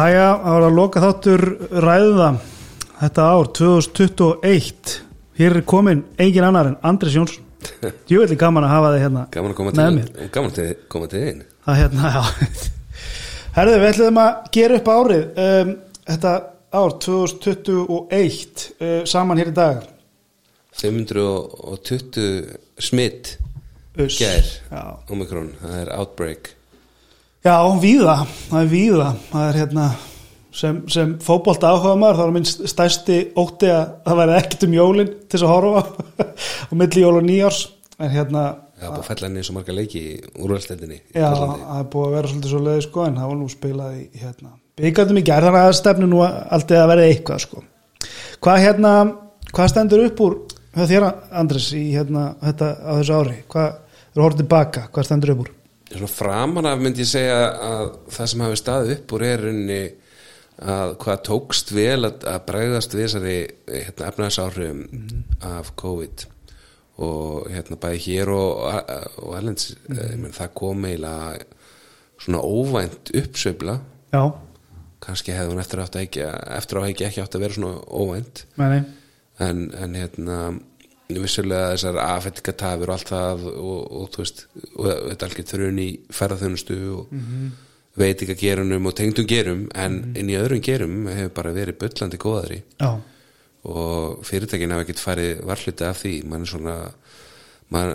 Jæja, það var að loka þáttur ræða þetta ár 2021 Hér er komin engin annar en Andris Jónsson. Jú, gaman að hafa þig hérna Gaman að koma til, mér. Gaman að koma til einn Það hérna, já. Herðu, við ætlum að gera upp árið um, Þetta ár 2021 uh, saman hér í dag. 520 smitt gær Já. Omikron, það er outbreak Já, víða, það er víða það er hérna sem, sem fótbolta áhuga maður, það var minn stærsti ótti að það væri ekkert um jólin til þess að horfa á milli jól og nýjárs en hérna, er búið að fella henni svo marga leiki í úrvalstendinni í já, það er búið að vera svolítið svo leiði sko, en það var nú spilað í hérna, byggandum í gær, þannig að stefnu nú alltaf að vera eitthvað sko. Hvað hérna, hvað stendur upp úr þér Andres í hérna þetta á þessu ári, hvað Svona framan af myndi ég segja að það sem hafi staðið upp úr er unni að hvað tókst vel að, að bregðast við þessari hérna, efnæðsáhrifum af COVID og hérna bæði hér og, og Erlends, mm. það kom eiginlega svona óvænt uppsveifla. Já, kannski hefði hún eftir, ekki, eftir á ekki ekki átt að vera svona óvænt. En, en hérna vissulega þessar afhendingatafur og allt það og, og þú veist og þetta alveg þrjun í ferðarþjónustu og mm -hmm. veit ekki að gerunum og tengdum gerum en inn í öðrum gerum hefur bara verið byllandi góðari já, og fyrirtækin hafa ekkert farið varhluti af því. Mann er svona man,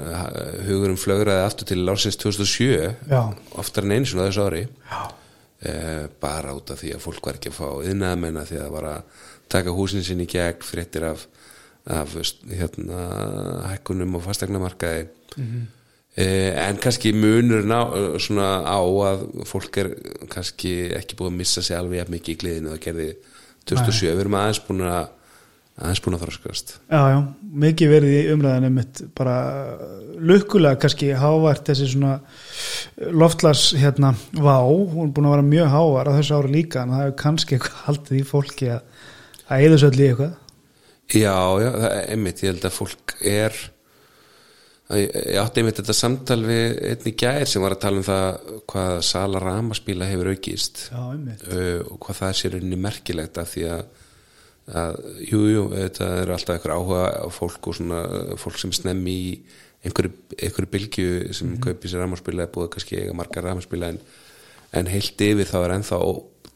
hugurum flögraði aftur til ársins 2007 Já. oftar en einu svona þessu ári. Eh, bara út af því að fólk var ekki að fá yðnaðamenn að því að það var að taka húsin sinni í gegn fréttir af, af hérna, hækkunum og fastegnamarkaði eh, en kannski munur ná, svona á að fólk er kannski ekki búið að missa sig alveg jafn mikið í gliðinu það gerði 2007, við erum aðeins búin að aðeins búin að þroskast já, já, mikið verið í umræðinu mitt. Bara lukkulega kannski hávært þessi svona loftlas hérna vá, hún er búin að vera mjög hávar á þessu ári líka en það hefur kannski eitthvað haldið í fólki að allir eitthvað Já, já, það er einmitt, ég held að fólk er ég ég átti einmitt þetta samtal við einni gær sem var að tala um það hvað sala ramaspíla hefur aukist. Já, uh, og hvað það sé rauninni merkilegt af því að, að jú, þetta er alltaf einhver áhuga á fólk og svona fólk sem snemmi í einhverju, einhverju bylgju sem mm kaupi sér ramaspíla er búið kannski eiga margar ramaspíla en, en heilt yfir þá er ennþá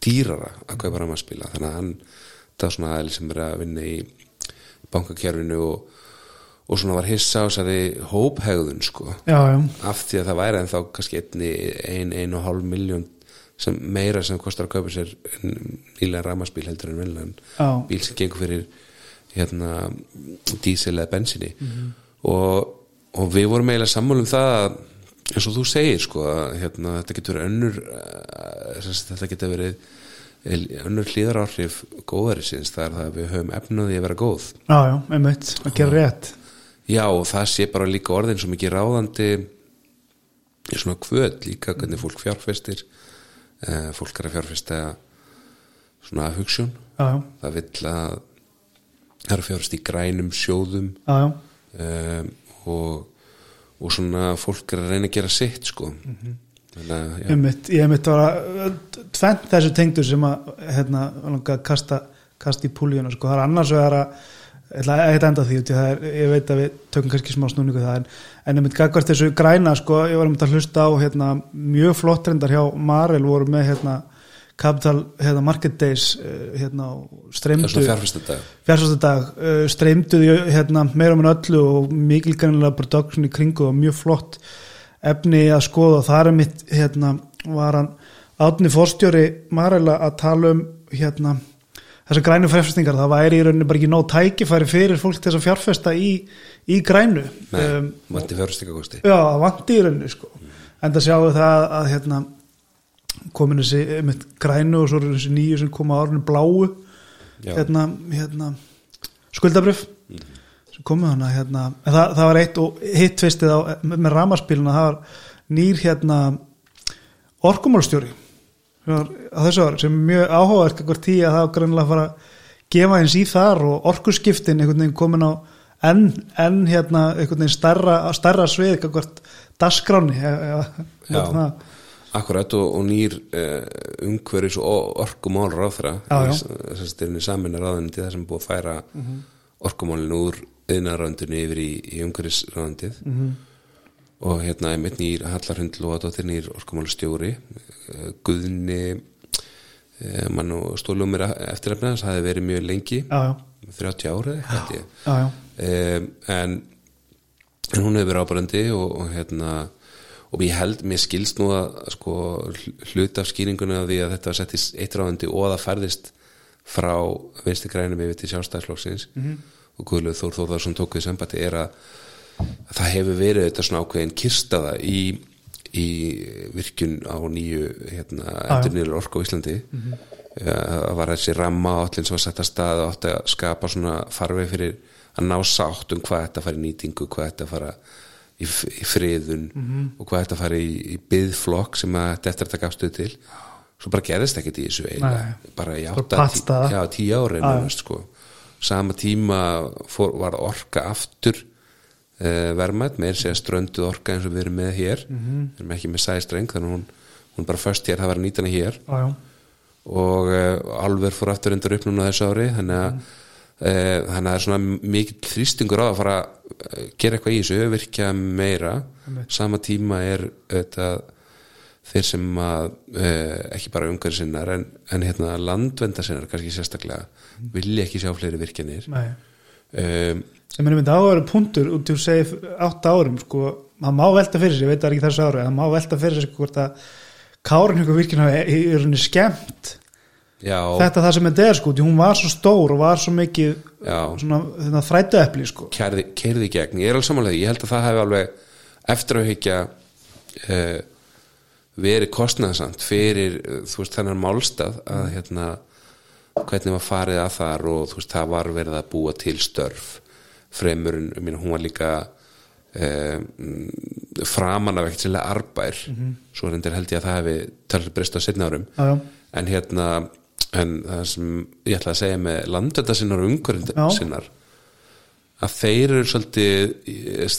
dýrara að kaupa ramaspíla þannig að hann, það er svona aðeins sem er að vinna í bankakjörfinu og, og svona var hissa á þessari hóphegðun sko. Já, já, af því að það væri ennþá kannski einni, ein, ein og hálf miljón sem meira sem kostar að kaupa sér nýlega ramaspíl heldur en veljan Já. bíl sem gengur fyrir hérna dísil eða bensinni og, og við vorum eiginlega sammálum það að eins og þú segir sko að hérna, þetta getur önnur eh, þetta getur verið önnur hlýðar áhrif góðarisins það er það að við höfum efnaði að vera góð. Já, já, einmitt að gera rétt. Já og það sé bara líka orðin svo mikið ráðandi svona kvöld líka hvernig fólk fjárfestir eh, fólk er að fjárfesta svona hugsun. Já, já, það vill að það er að fjárfesta í grænum sjóðum já, já, um, og, og svona fólk er að reyna að gera sitt sko. Þannig að einmitt ég einmitt var að tvent þessu tengdur sem að hérna, kasta, kasta í púlíuna sko, það er annars vegar að ég því, er, ég veit að við tökum kannski smá snúningu það en, en einmitt gagvart þessu græna sko, ég var einmitt að hlusta á hérna, mjög flott reyndar hjá Marel voru með hérna, Capital hérna, Market Days eh, hérna, streymdu svona fjárfesta dag fjársvæstadag uh, streymduði hérna, meira um en öllu og mikil kannilega production í kringu og mjög flott efni að skoða. Og það er mitt hérna, var hann átni fórstjóri Marela að tala um hérna, þessar grænu fjárfestingar. Það væri í rauninni bara ekki nóg tækifæri fyrir fólk til þess að fjárfesta í, í grænu. Nei, um, vanti fjárfestingakosti Já, vanti í rauninni sko. en það sjáum við það að hérna, komin þessi einmitt, grænu og svo eru þessi nýju sem koma á árinu bláu. Hérna, hérna skuldabrif. Sem komu hana hérna, en það, það var eitt og hitt tvistið á, með, ramaspíluna það var nýr hérna orkumálstjóri á þessu ári sem er mjög áhugavert eitthvað tí að það var greinlega að fara að gefa eins í þar og orkuskiptin einhvern veginn komin á enn, enn hérna einhvern veginn starra, starra svið eitthvað daskráni Já. Akkurat og, og nýr uh, umhverfis og orkumál ráðra þess að saminna ráðunandi það sem er búið að færa orkumálinu úr yðnaráðundinu yfir í, í umhverfis ráðundið -hmm. og hérna einmitt nýr Hallarhund Lóadóttir nýr orkumálu stjóri uh, Guðni uh, mann og stólum mér eftirrefna það hefði verið mjög lengi já, já, 30 ára held ég já, já. um, en, en hún hefur verið ábærandi og, og hérna og ég held, mér skilst nú að sko, hl- hluta af skýringunni af því að þetta var sett í eitt ráðandi og það færðist frá vinstri grænum yfir til sjálfstæðsflokksins -hmm. Og Guðlaug Þór Þórðarsson tók við sambandi er að, að það hefur verið þetta svona ákveðin kirstaða í, í virkun á nýju hérna, endur nýju orku á Íslandi. Mm það var þessi ramma átlinn sem var sett að stað og átti að skapa svona farveg fyrir að ná sátt um hvað þetta fara í nýtingu, hvað þetta fara í, í friðun og hvað þetta fara í, í byðflokk sem að þetta eftir þetta gafstuð til. Svo bara gerðist ekkert í þessu eiginlega. Bara í átta, tí, já, tíu nánast, sko. Sama tíma fór, var orka aftur uh, verðmætt, meir segja strönduð orka eins og við erum með hér. Við erum ekki með sæstreng þannig að hún, hún bara först hér, það var nýtana hér. Já. og uh, alver fór aftur undir uppnum á þessu ári þannig að, uh, þannig að það er svona mikill þrýstingur á að fara að uh, gera eitthvað í þessu, virkja meira. Sama tíma er auðvitað þeir sem að uh, ekki bara umhverju sinnar en, en hérna landvenda sinnar kannski sérstaklega vilja ekki sjá fleiri virkjanir. Um, sem er myndið áhverju punktur út í að segja átta árum sko, það má velta fyrir sér, ég veit það er ekki þessu ári það má velta fyrir sér hvort að Kárin ykkur virkina er rauninni skemmt já, þetta það sem þetta er sko, hún var svo stór og var svo mikið svona, þetta þrættu epli sko keyrði í gegn, ég er alveg samanlega ég held að það hefði alveg eftir að hyggja uh, verið kostnæðsamt fyrir þú veist þennan málstað að hérna hvernig var farið að þar og þú veist það var verið að búa til störf. Fremurinn, meina hún var líka um, framan af ekkert sérlega arbær svo reyndir held ég að það hefði talið breyst á setna árum. Já, já, en hérna en það sem ég ætla að segja með landvenda sinnar og umhverjum sinnar að þeir eru svolítið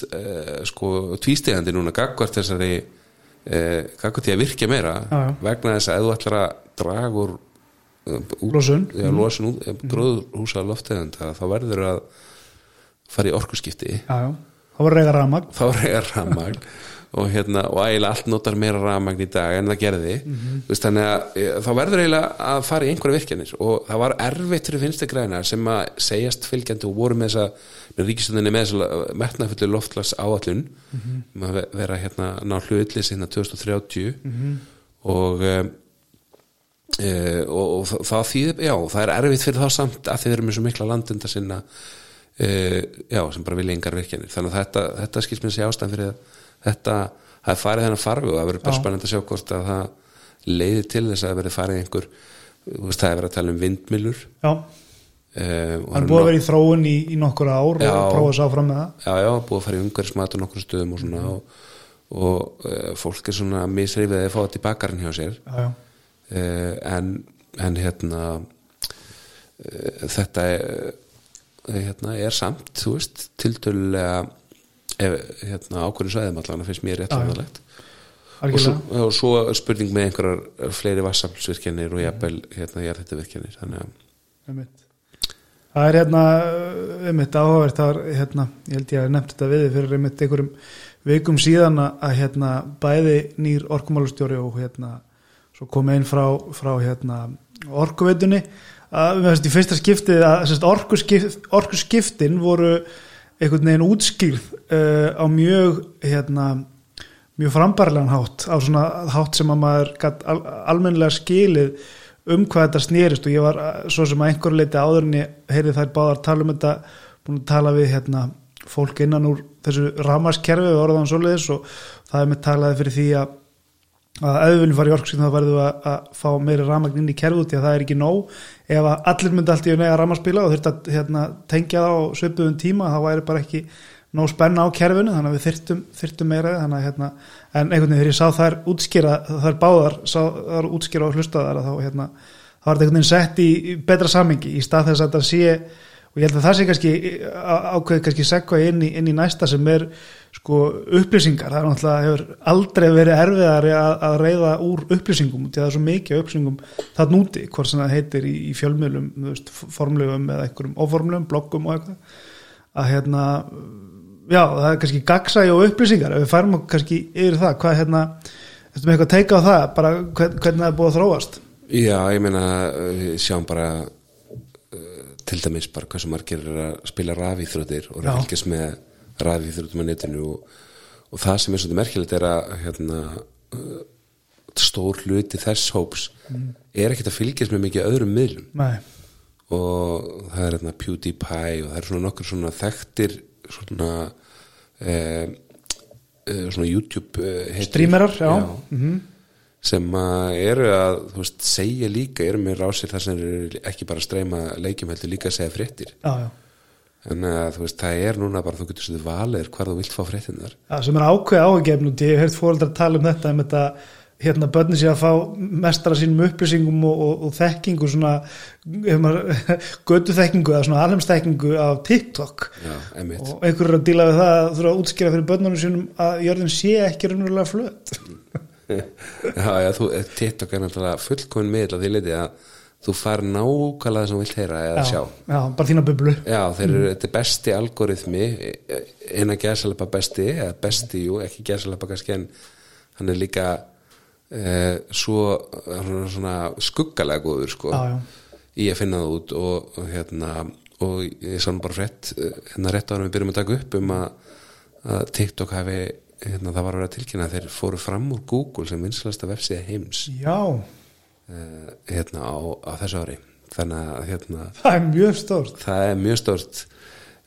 uh, sko tvístegandi núna gagvart þessari uh, gagvart því að virkja meira Já, vegna þess að þú ætlar að út, Losun. já, losun út, mm. gróðhúsa loftegunda þá verður að fara í orkuskipti já, það var reyga ramag þá reygar rafmagn og hérna og eiginlega allt notar meira rafmagn í dag en það gerði Mhm. veist, þannig að e, þá verður eiginlega að fara í einhverja virkjanir og það var erfitt fyrir finnstu græna sem að segjast fylgjandi og voru með þessa með ríkistöndinni með þessa metnafullu loftlags áallun Mhm. um að ve- vera hérna ná hlutli sinna 2030 Mhm. og e, og, og það- þýðir, já, það er erfitt fyrir þá samt að þið eru með svo mikla landunda sinna e, já, sem bara vilja engar virkjanir. Þannig að þetta, þetta skilst mér að sé ástæðan fyrir að þetta, það er farið þennan farfi og það verður bara Já. spennandi að sjá hvort að það leiði til þess að það verður farið einhver þú veist, það er verið að tala um vindmilur já, um, það er búið að vera í þróun í, í nokkur ár Já. og prófa þess áfram með það? Já, já, búið að fara í umhverfismat og nokkur stöðum og svona og, og uh, fólk er svona misrifið uh, en, en hérna uh, þetta er, uh, hérna, er samt þú veist, tiltölulega ef, hérna, ákvörðu sæðum allan finnst mér rétt Já, já. vanalegt og svo, og svo spurning með einhverjar fleiri vassaflsvirkjanir og jafnvel hérna, ég er þetta virkjanir þannig að Einmitt. Það er hérna einmitt áhugavert, það var hérna ég held ég að nefnt þetta við fyrir einmitt einhverjum vikum síðan að, hérna bæði nýr orkumálustjóri og hérna svo kom einn frá, frá hérna orkuveitunni. Að í fyrsta skiptið að orkuskiptin voru einhvern veginn útskýrð uh, á mjög hérna mjög frambarlegan hátt á svona hátt sem að maður al, almennilega skilið um hvað þetta snerist. Og ég var uh, svo sem að einhverju leiti áður en ég heyrði þær báðar tala um þetta búin að tala við hérna fólk innan úr þessu ramaskerfi við orðan svoleiðis og það er með talaði fyrir því að að ef við viljum fara í orkskiptum þá verðum við að, að fá meiri ramagn inn í kerfu því að það er ekki nóg. Ef að allir myndi allt í nega ramaspila og þurft að hérna, tengja það á svipuðum tíma þá væri bara ekki nóg spenna á kerfinu þannig að við þyrftum, þyrftum meira að hérna, en einhvern veginn þegar ég sá þær útskýra þær báðar, sá þær útskýra og hlusta þar þá hérna, var þetta einhvern veginn sett í, betra samengi í stað þess að þetta sé og ég held að það sé kannski á- ákveðið kannski segva inn, í- inn í næsta sem er sko upplýsingar það er náttúrulega hefur aldrei verið erfiðari að, að reyða úr upplýsingum því að það er svo mikið upplýsingum það núti hvort sem það heitir í, í fjölmiðlum þú veist, formlegum eða einhverjum óformlegum bloggum og eitthvað að hérna já það er kannski gagsægi og upplýsingar ef við færum kannski yfir það hvað hérna, þetta með eitthvað að teika á það bara hvern, hvernig það er búið að þróast? Já, ég meina við sjáum bara uh, til dæmis bara Já. með rafíþróttum á netinu og, og það sem er svolítið merkilegt er að hérna, uh, stór hluti þess hóps er ekkert að fylgjast með mikið öðrum miðlum Nei, og það er hérna PewDiePie og það er svona nokkur svona þekktir svona eh, eh, svona YouTube eh, heitir- Streamerar, já. Mhm. sem að eru að veist, segja líka, eru með rásir þar sem eru ekki bara að streyma leikjum heldur líka að segja fréttir já, já en að þú veist, það er núna bara þú getur svolítið valið hvar þú vilt fá fréttinnar Já, sem er ákveð og ég hef heyrt fóreldrar tala um þetta um þetta, hérna börnin sé að fá mestara sínum upplýsingum og, og, og þekkingu svona götu þekkingu eða svona alheimsþekkingu af TikTok. Já, og einhverjur að díla við það að þurfa að útskýra fyrir börnunum sínum að jörðin sé ekki raunverulega flöt. Já, já, þú, TikTok er náttúrulega fullkomin miðl að því leiti að þú far nákvæmlega sem þú vilt heyra eða sjá. já, bara þína bublu. Já, þeir eru, þetta er besti algoritmi eina gæsalapa besti eða besti, jú, ekki gæsalapa kannski en hann er líka eh, svo skuggalega góður sko Já, já. í að finna það út og, og hérna og ég sá nú bara rétt eh, hérna rétt ára við byrjum að taka upp um að, að TikTok hafi hérna, það var að vera tilkynna þeir fóru fram úr Google sem vinslasta vefsíða heims. Já, hérna á, á þessu ári. Þannig að hérna það er mjög stórt. Það er mjög stort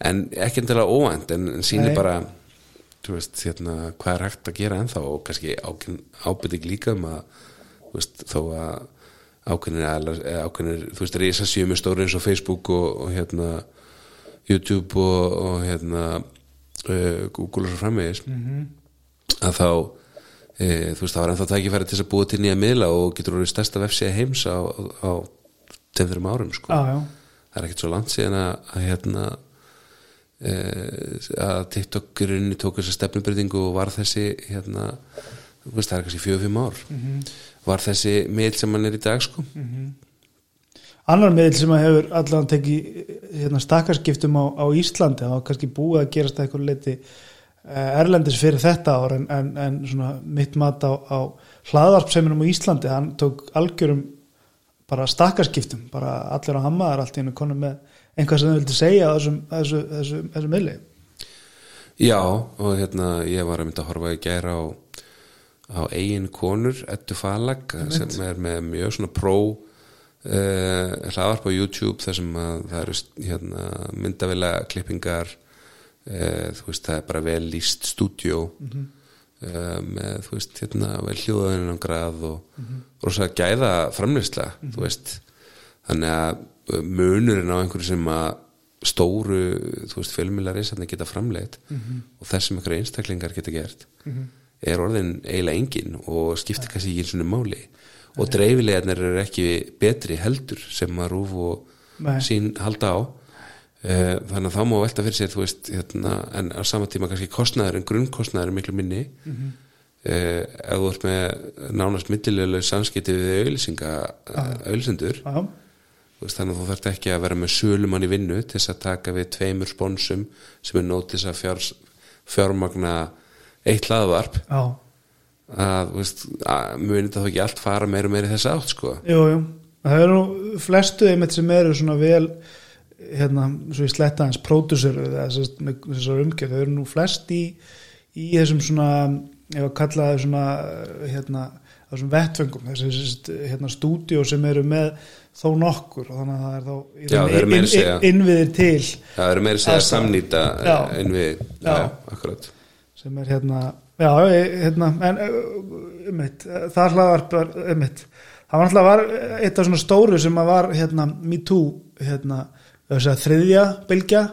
en ekki endilega óvænt en, en sýnir Nei. bara veist, hérna, hvað er hægt að gera ennþá og kannski ábyrðing líka um að veist, þó að ákveðnir, aðilar- eða ákveðnir þú veist, reysa með stóri eins og Facebook og, og hérna YouTube og, og hérna uh, Google og svo framvegis að þá e, þú veist, það var ennþá tækifæri til þess að búa til nýja miðla og getur orðið stærsta vefsíða heims á, á, á tveim árum sko. Já, já, það er ekkert svo langt síðan að, að hérna e, að TikTok í rauninni tók þessa stefnubyrðingu og var þessi hérna, þú veist það er kannski fjögur fimm ár var þessi meil sem hann er í dag sko. Annar miðl sem að hefur allan tekið hérna, stakkarskiptum á, á Íslandi og kannski búið að gerast að eitthvað leiti erlendis fyrir þetta ár en, en, en svona mitt mat á, á hlaðvarpseiminum á Íslandi hann tók algjörum bara stakkarskiptum, bara allir á hammaðar allt í hennu konum með einhvað sem þau vildi segja á þessum, þessu, þessu, þessu miðli. Já, og hérna ég var að mynda að horfa í gæra á, á eigin konur, Eddu Falag sem er með mjög svona pró uh, hlaðvarp á YouTube þar sem að það eru hérna, myndavila klippingar þú veist það er bara vel líst stúdjó uh, með þú veist hérna vel hljóðaðinu grað og rosa gæða framleysla þú veist. Þannig að uh, munurinn á einhverju sem að stóru, þú veist, fjölmjölar einstaklega geta framleitt og þessum einhverju einstaklingar geta gert er orðin eiginlega engin og skiptir kannski ekki eins og máli. Og dreifilegarnir eru ekki betri heldur sem að rúf og Nei. sín halda á. Eh, þannig að þá má velta fyrir sér veist, hérna, en á sama tíma kannski kostnæður en grunnkostnæður er miklu minni. Mm ef þú ert með nánast millilega samskipti við veist, þannig að þú þarft ekki að vera með sölumann í vinnu til þess að taka við tveimur sponsum sem er nót til þess að fjár, fjármagna eitt hlaðvarp. Já, að, munið það þá ekki allt fara meira meira þess átt sko. jú, jú. Það eru nú flestu einmitt sem eru svona vel hérna, svo ég sletta hans pródusur með þessar umgjörð, þau eru nú flest í, í þessum svona ef að kalla það svona hérna, þessum vettfengum þessi hérna, stúdíó sem eru með þó nokkur og þannig að það er þá Já, að inn- innviðir til Það eru meira að segja Aðstæður. samnýta Já. en við, já, Já. akkurat sem er hérna já, hérna, en um eitt, það hlaðvarp var um eitt, það var alltaf var eitt af svona stóru sem að var hérna Me Too, hérna þess að þriðja bylgja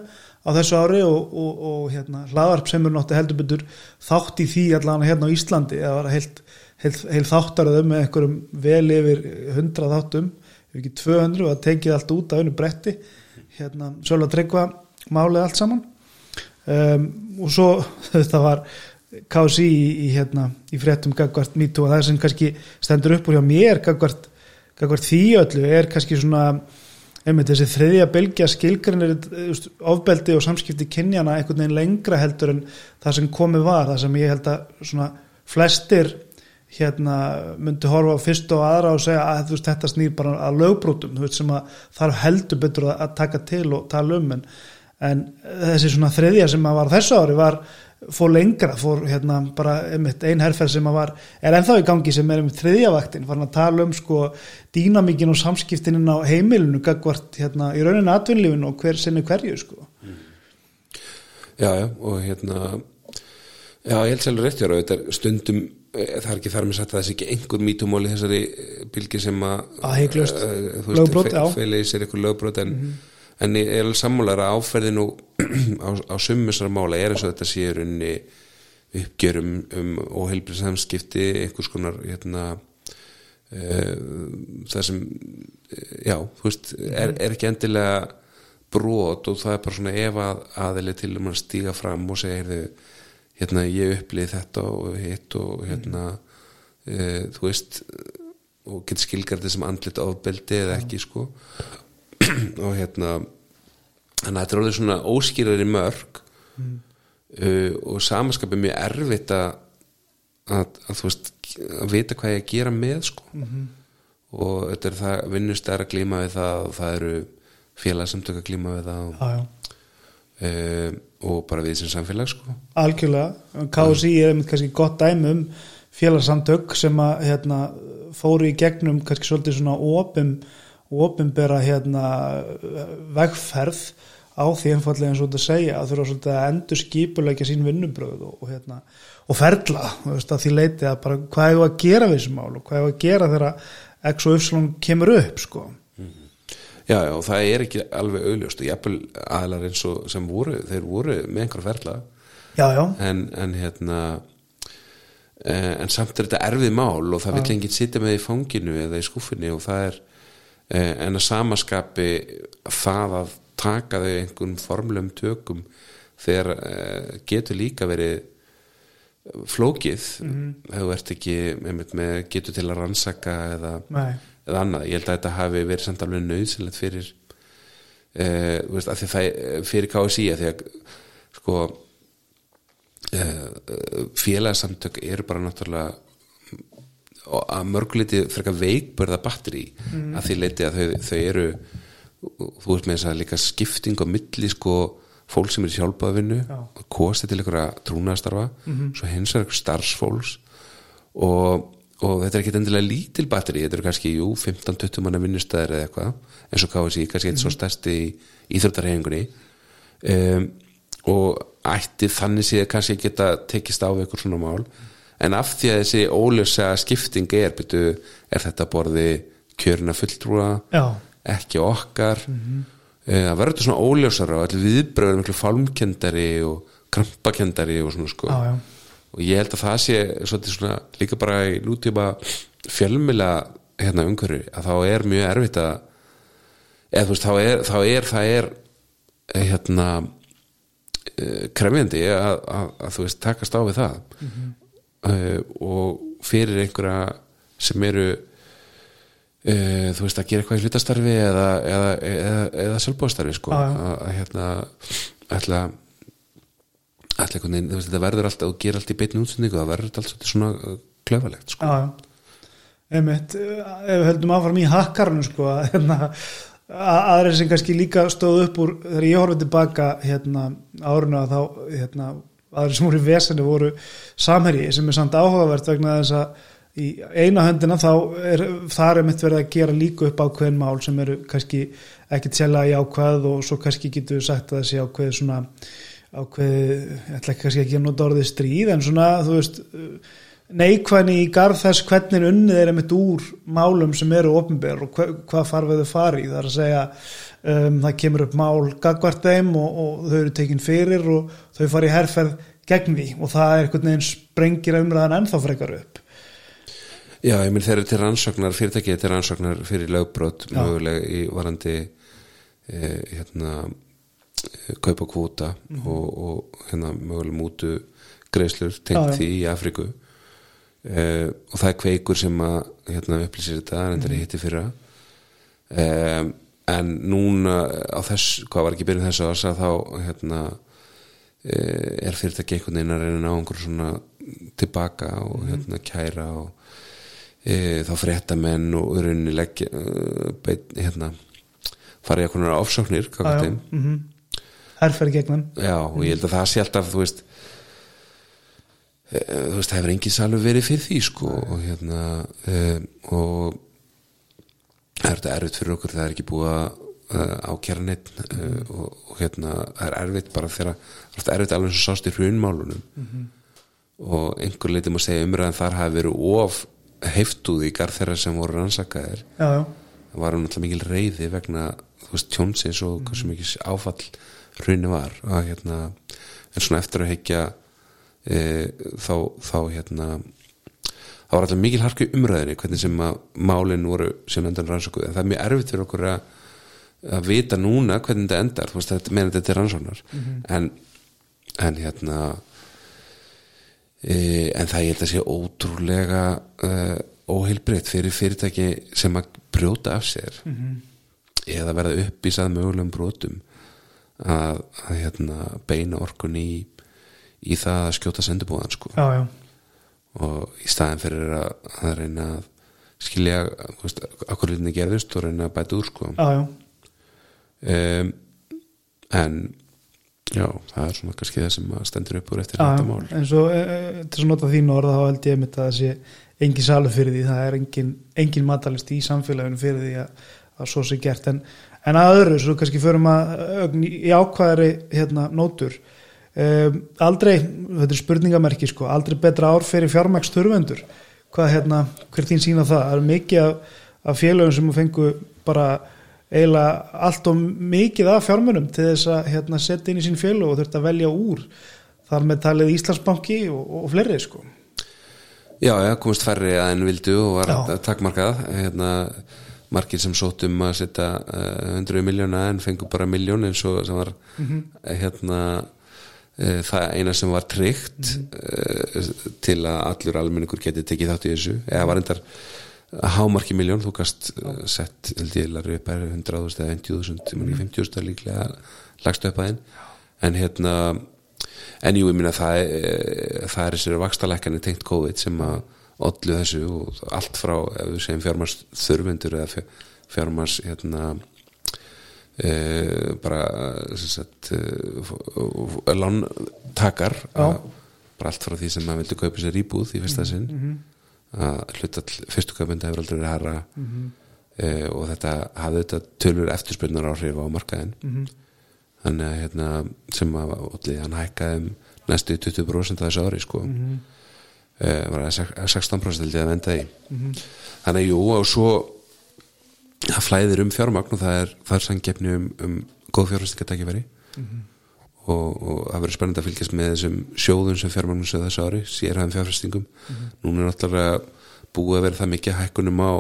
á þessu ári og, og, og hérna hlaðvarp sem er náttúrulega heldur betur þátt í því allan hérna á Íslandi, það var heilt, heilt, heilt þáttaröðum með einhverjum vel yfir 100 þáttum, ef ekki 200 og það tekið allt út af einu bretti hérna, Sölva Tryggva málið allt saman. Um, og svo þetta var KSI í, í, hérna, í fréttum gagvart mýtu og það sem kannski stendur upp úr hjá mér gagvart því öllu er kannski svona einmitt þessi þriðja bylgja skilgrinir ofbeldi og samskipti kynjana einhvern veginn lengra heldur en það sem komið var, það sem ég held að svona flestir hérna myndi horfa á fyrst og aðra og segja að veist, þetta snýr bara að lögbrótum veist, sem að þarf heldur betur að taka til og tala um. En, en þessi svona þriðja sem að var þessu ári var fór lengra, fór hérna bara einmitt ein herferð sem að var, er ennþá í gangi sem er um þriðjavaktin, farin að tala um sko dýnamíkin og samskiptinin á heimilinu, gagvart hérna í rauninu atvinnlífinu og hver sinni hverju sko. Já, já, og hérna já, ég held sérlega rétt, já, þetta er stundum eh, það er ekki þar með satt að það sé ekki einhver mítumóli þessari bilgi sem að að heiklust, lögbrót, já feilið sér einhver lögbrót en mm -hmm en ég er alveg sammálar að áferðin á, á summisar mála er eins og þetta sé runni uppgjörum um óheilbrið samskipti einhvers konar hérna, uh, það sem já, þú veist, er, er ekki endilega brot og það er bara svona ef að aðili til um að stíga fram og segja, heyrðu, hérna ég upplýði þetta og hitt og hérna uh, þú veist og getur skilgarðið sem andlit ábeldi eða ekki sko og hérna þannig að þetta er alveg svona óskýrari mörg mm. uh, og samanskapið mjög erfitt að, að, að þú veist að vita hvað ég að gera með sko mm -hmm. og þetta er það vinnust er að glíma við það og það eru félagsamtök að glíma við það og, ah, uh, og bara við sem samfélag sko Algjörlega, KSI er einmitt kannski gott dæmi um félagsamtök sem að hérna, fóru í gegnum kannski svolítið svona opum ofinbera hérna vegferð á því einfallega eins og þetta segja að þurfa að endur skipulegja sín vinnubröð og, og, hérna, og ferla veist, að því leiti að bara hvað er að gera við þessu mál og hvað er að gera þegar X og Y kemur upp sko mm. Já, já, og það er ekki alveg auðljóst og jæfnvel aðlar eins og sem voru, þeir voru með einhver ferla já, já. En, en hérna eh, en samt er þetta erfið mál og það vil enginn sitja með í fanginu eða í skúfinni og það er en að samaskapi það að taka þau einhvern formlum tökum þegar uh, getur líka verið flókið. Mm -hmm. hefur verið ekki með, með getur til að rannsaka eða, eða annað, ég held að þetta hafi verið samt alveg nöðsilegt fyrir uh, veist, að það fyrir KSI því að sko uh, félagsamtök eru bara náttúrulega að mörguleiti frekar veikbörða batteri mm. að því leiti að þau, þau eru þú veist með þess að líka skipting á milli sko fólk sem er sjálfbáðvinnu og kosti til einhverja trúnaðastarfa mm -hmm. svo hins er einhver starfsfólks og, og þetta er ekki endilega lítil batteri, þetta eru kannski 15-20 manna vinnustæðir eða eitthvað eins og KSI, kannski eitt mm -hmm. svo stærsti í Íþróttarhefingunni um, og ætti þannig sé kannski geta tekist á einhver svona mál en af því að þessi ólösa skipting er byrju, er þetta borði kjörna fulltrúa Já. ekki okkar? Mm -hmm. það verður svona ólösara og allir viðbröður miklu fálmkendari og krampakendari og svona sko. Já, og ég held að það sé svona, líka bara í nútíma fjölmila hérna umhverju að þá er mjög erfitt að eða þú veist þá er þá er það er hérna eh, krefjandi að, að, að þú veist takast á við það. Mm -hmm uh, og fyrir einhverja sem eru uh, þú veist að gera eitthvað í hlutastarfi eða, eða, eða, eða sjálfbóðstarfi sko. Ah, að hérna ætla veginn, þetta verður alltaf og gera allt í beitni útsendingu, það verður alltaf svona uh, klöfalegt sko. Einmitt, ef við höldum áfram í hakkarnu sko hérna aðrið sem kannski líka stóð upp úr þegar ég horfið tilbaka hérna áruna þá hérna aðri sem voru í vesenu voru samherji sem er samt áhugavert vegna þess að í eina höndina þá er þar er mitt verið að gera líka upp ákveðin mál sem eru kannski ekkert sérlega í ákveð og svo kannski getur við sagt að þessi ákveð svona ákveð, ég ætla ekki kannski ekki að nota orðið stríð en svona þú veist neikvæðni í garð þess hvernig unnið er einmitt úr málum sem eru ofnbér og hva, hvað farfið þau fari það er að segja um, það kemur upp mál gagvart þeim og, og þau eru tekin fyrir og þau fari í herrferð gegn því og það er einhvern veginn sprengir umræðan ennþá frekar upp. Já, ég minn þeir eru til rannsóknar fyrirtækið til rannsóknar fyrir lögbrot möguleg í varandi e, hérna e, kaupa kvóta og, og hérna mögulega mútu greiðslur Já, tengt því í Afríku. E, og það er kveikur sem að hérna upplýsir þetta en þetta er hitti fyrra. E, en núna á þess, hvað var ekki byrjun þess að þess að þá hérna e, er fyrirtæki einhvern veginn að reyna að ná einhver svona tilbaka og hérna kæra og e, þá fréttamenn og rauninni leggja e, hérna fara í Já, gagnvart já, þeim. mhm. herferð gegnum Já, og ég held að það sé alltaf þú veist e, það hefur engin salur verið fyrir því sko og hérna e, og það er þetta erfitt fyrir okkur það er ekki búið að ákjæra neitt uh, og, og hérna það er erfitt bara þegar það er erfitt alveg og sást í hrunmálunum. Og einhver leitum að segja umræðan þar hafi verið of heiftúð í garð þeirra sem voru rannsakaðir. Það var náttúrulega mikil reyði vegna þú veist tjónsins og hversu mikil áfall hrunni var. Og hérna en svona eftir að heikja e, þá, þá hérna það var alltaf mikil harku umræðinni hvernig sem að málin voru sem endan rannsóku en það er mjög erfitt fyrir okkur að að vita núna hvernig þetta endar. Veist þetta meðan þetta er rannsóknar. En, en hérna e, en það ég held að sé ótrúlega uh, óheilbreytt fyrir fyrirtæki sem að brjóta af sér. Eða verða uppísað mögulegum brotum að, að hérna, beina orkun í, í það að skjóta sendubúðan sko. já, já. Og í staðin fyrir að, að reyna að skilja akkur litinni gerðist og reyna að bæta úr sko. já, já. um, en já, það er svona kannski það sem stendur upp úr eftir þetta mál. En svo e, til að nota þín orða þá held ég að það sé engin salur fyrir því, það er engin, engin matalist í samfélaginu fyrir því að, að svo sé gert. En, en að öðru, svo kannski förum að í ákvæðari hérna, nótur um, aldrei, þetta er spurningamerki sko, aldrei betra ár fyrir fjármæks þurfendur hvað hérna, hver þín sína það, það er mikið af, af félögum sem fengu bara eiginlega allt og mikið af fjármunum til þess að hérna, setja inn í sín félög og þurft að velja úr. Þar með talið Íslandsbanki og, og fleiri sko. Já, já, komist færri að en vildu og var Já. takkmarkað hérna, margir sem sóttum að setja uh, 100 miljóna en fengu bara miljón eins og sem var Mhm. eh, hérna það eina sem var tryggt uh, til að allur almenningur geti tekið þátt í þessu eða var endar hámarki miljón, þú gast uh, sett held ég larri upp er 100.000 eða 50.000, mm. 50.000 líklega lagst upp aðeinn en hérna en jú, ég minna það, er- það er þessari vakstalækkanir tengt COVID sem að ollu þessu og allt frá ef við segjum fjármars þurfundur eða fjár- fjármars hérna e, bara sem sagt e, lántakar Já. að- bara allt frá því sem maður vildi kaupa sér íbúð í fyrsta sinn. að hlutall fyrstu kaupenda hefur aldrei verið herra e, og þetta hafði þetta tölur eftirspurnar áhrif á markaðin þannig að hérna, sem að olli, hann hækkaði um næstu 20% af þessu ári sko. mm var sex- 16% held ég að venda í. Þannig að jú og svo það flæðir um fjármagn og það er, er sangefni um, um góð fjárfæstingatækifæri og, og það verður spennandi að fylgjast með þessum sjóðum sem fjármagnum sér þessu ári sérhæðum fjárfæstingum núna er náttúrulega búið að vera það mikið hækkunum á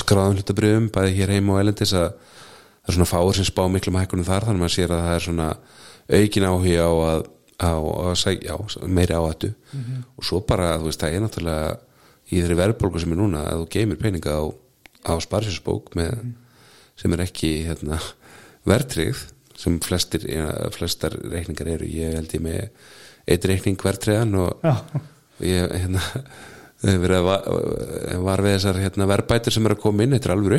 skráðum hlutabriðum bæði hér heima og elendis að það er svona fáur sem spá miklum hækkunum þar þannig að maður sér að það er svona aukin áhuga á að, á, að segja, já, meiri áhættu. Og svo bara, þú veist, það er náttúrulega í þeirri verðbólgu sem er núna að þú geymir peninga á, á sparsjósbók með, sem er ekki hérna, verðtrygð sem flestir, ja, flestar reikningar eru, ég held ég með eitt reikning verðtriðan og Já, ég hérna að var við þessar hérna, verbætur sem er að koma inn, þetta er alveg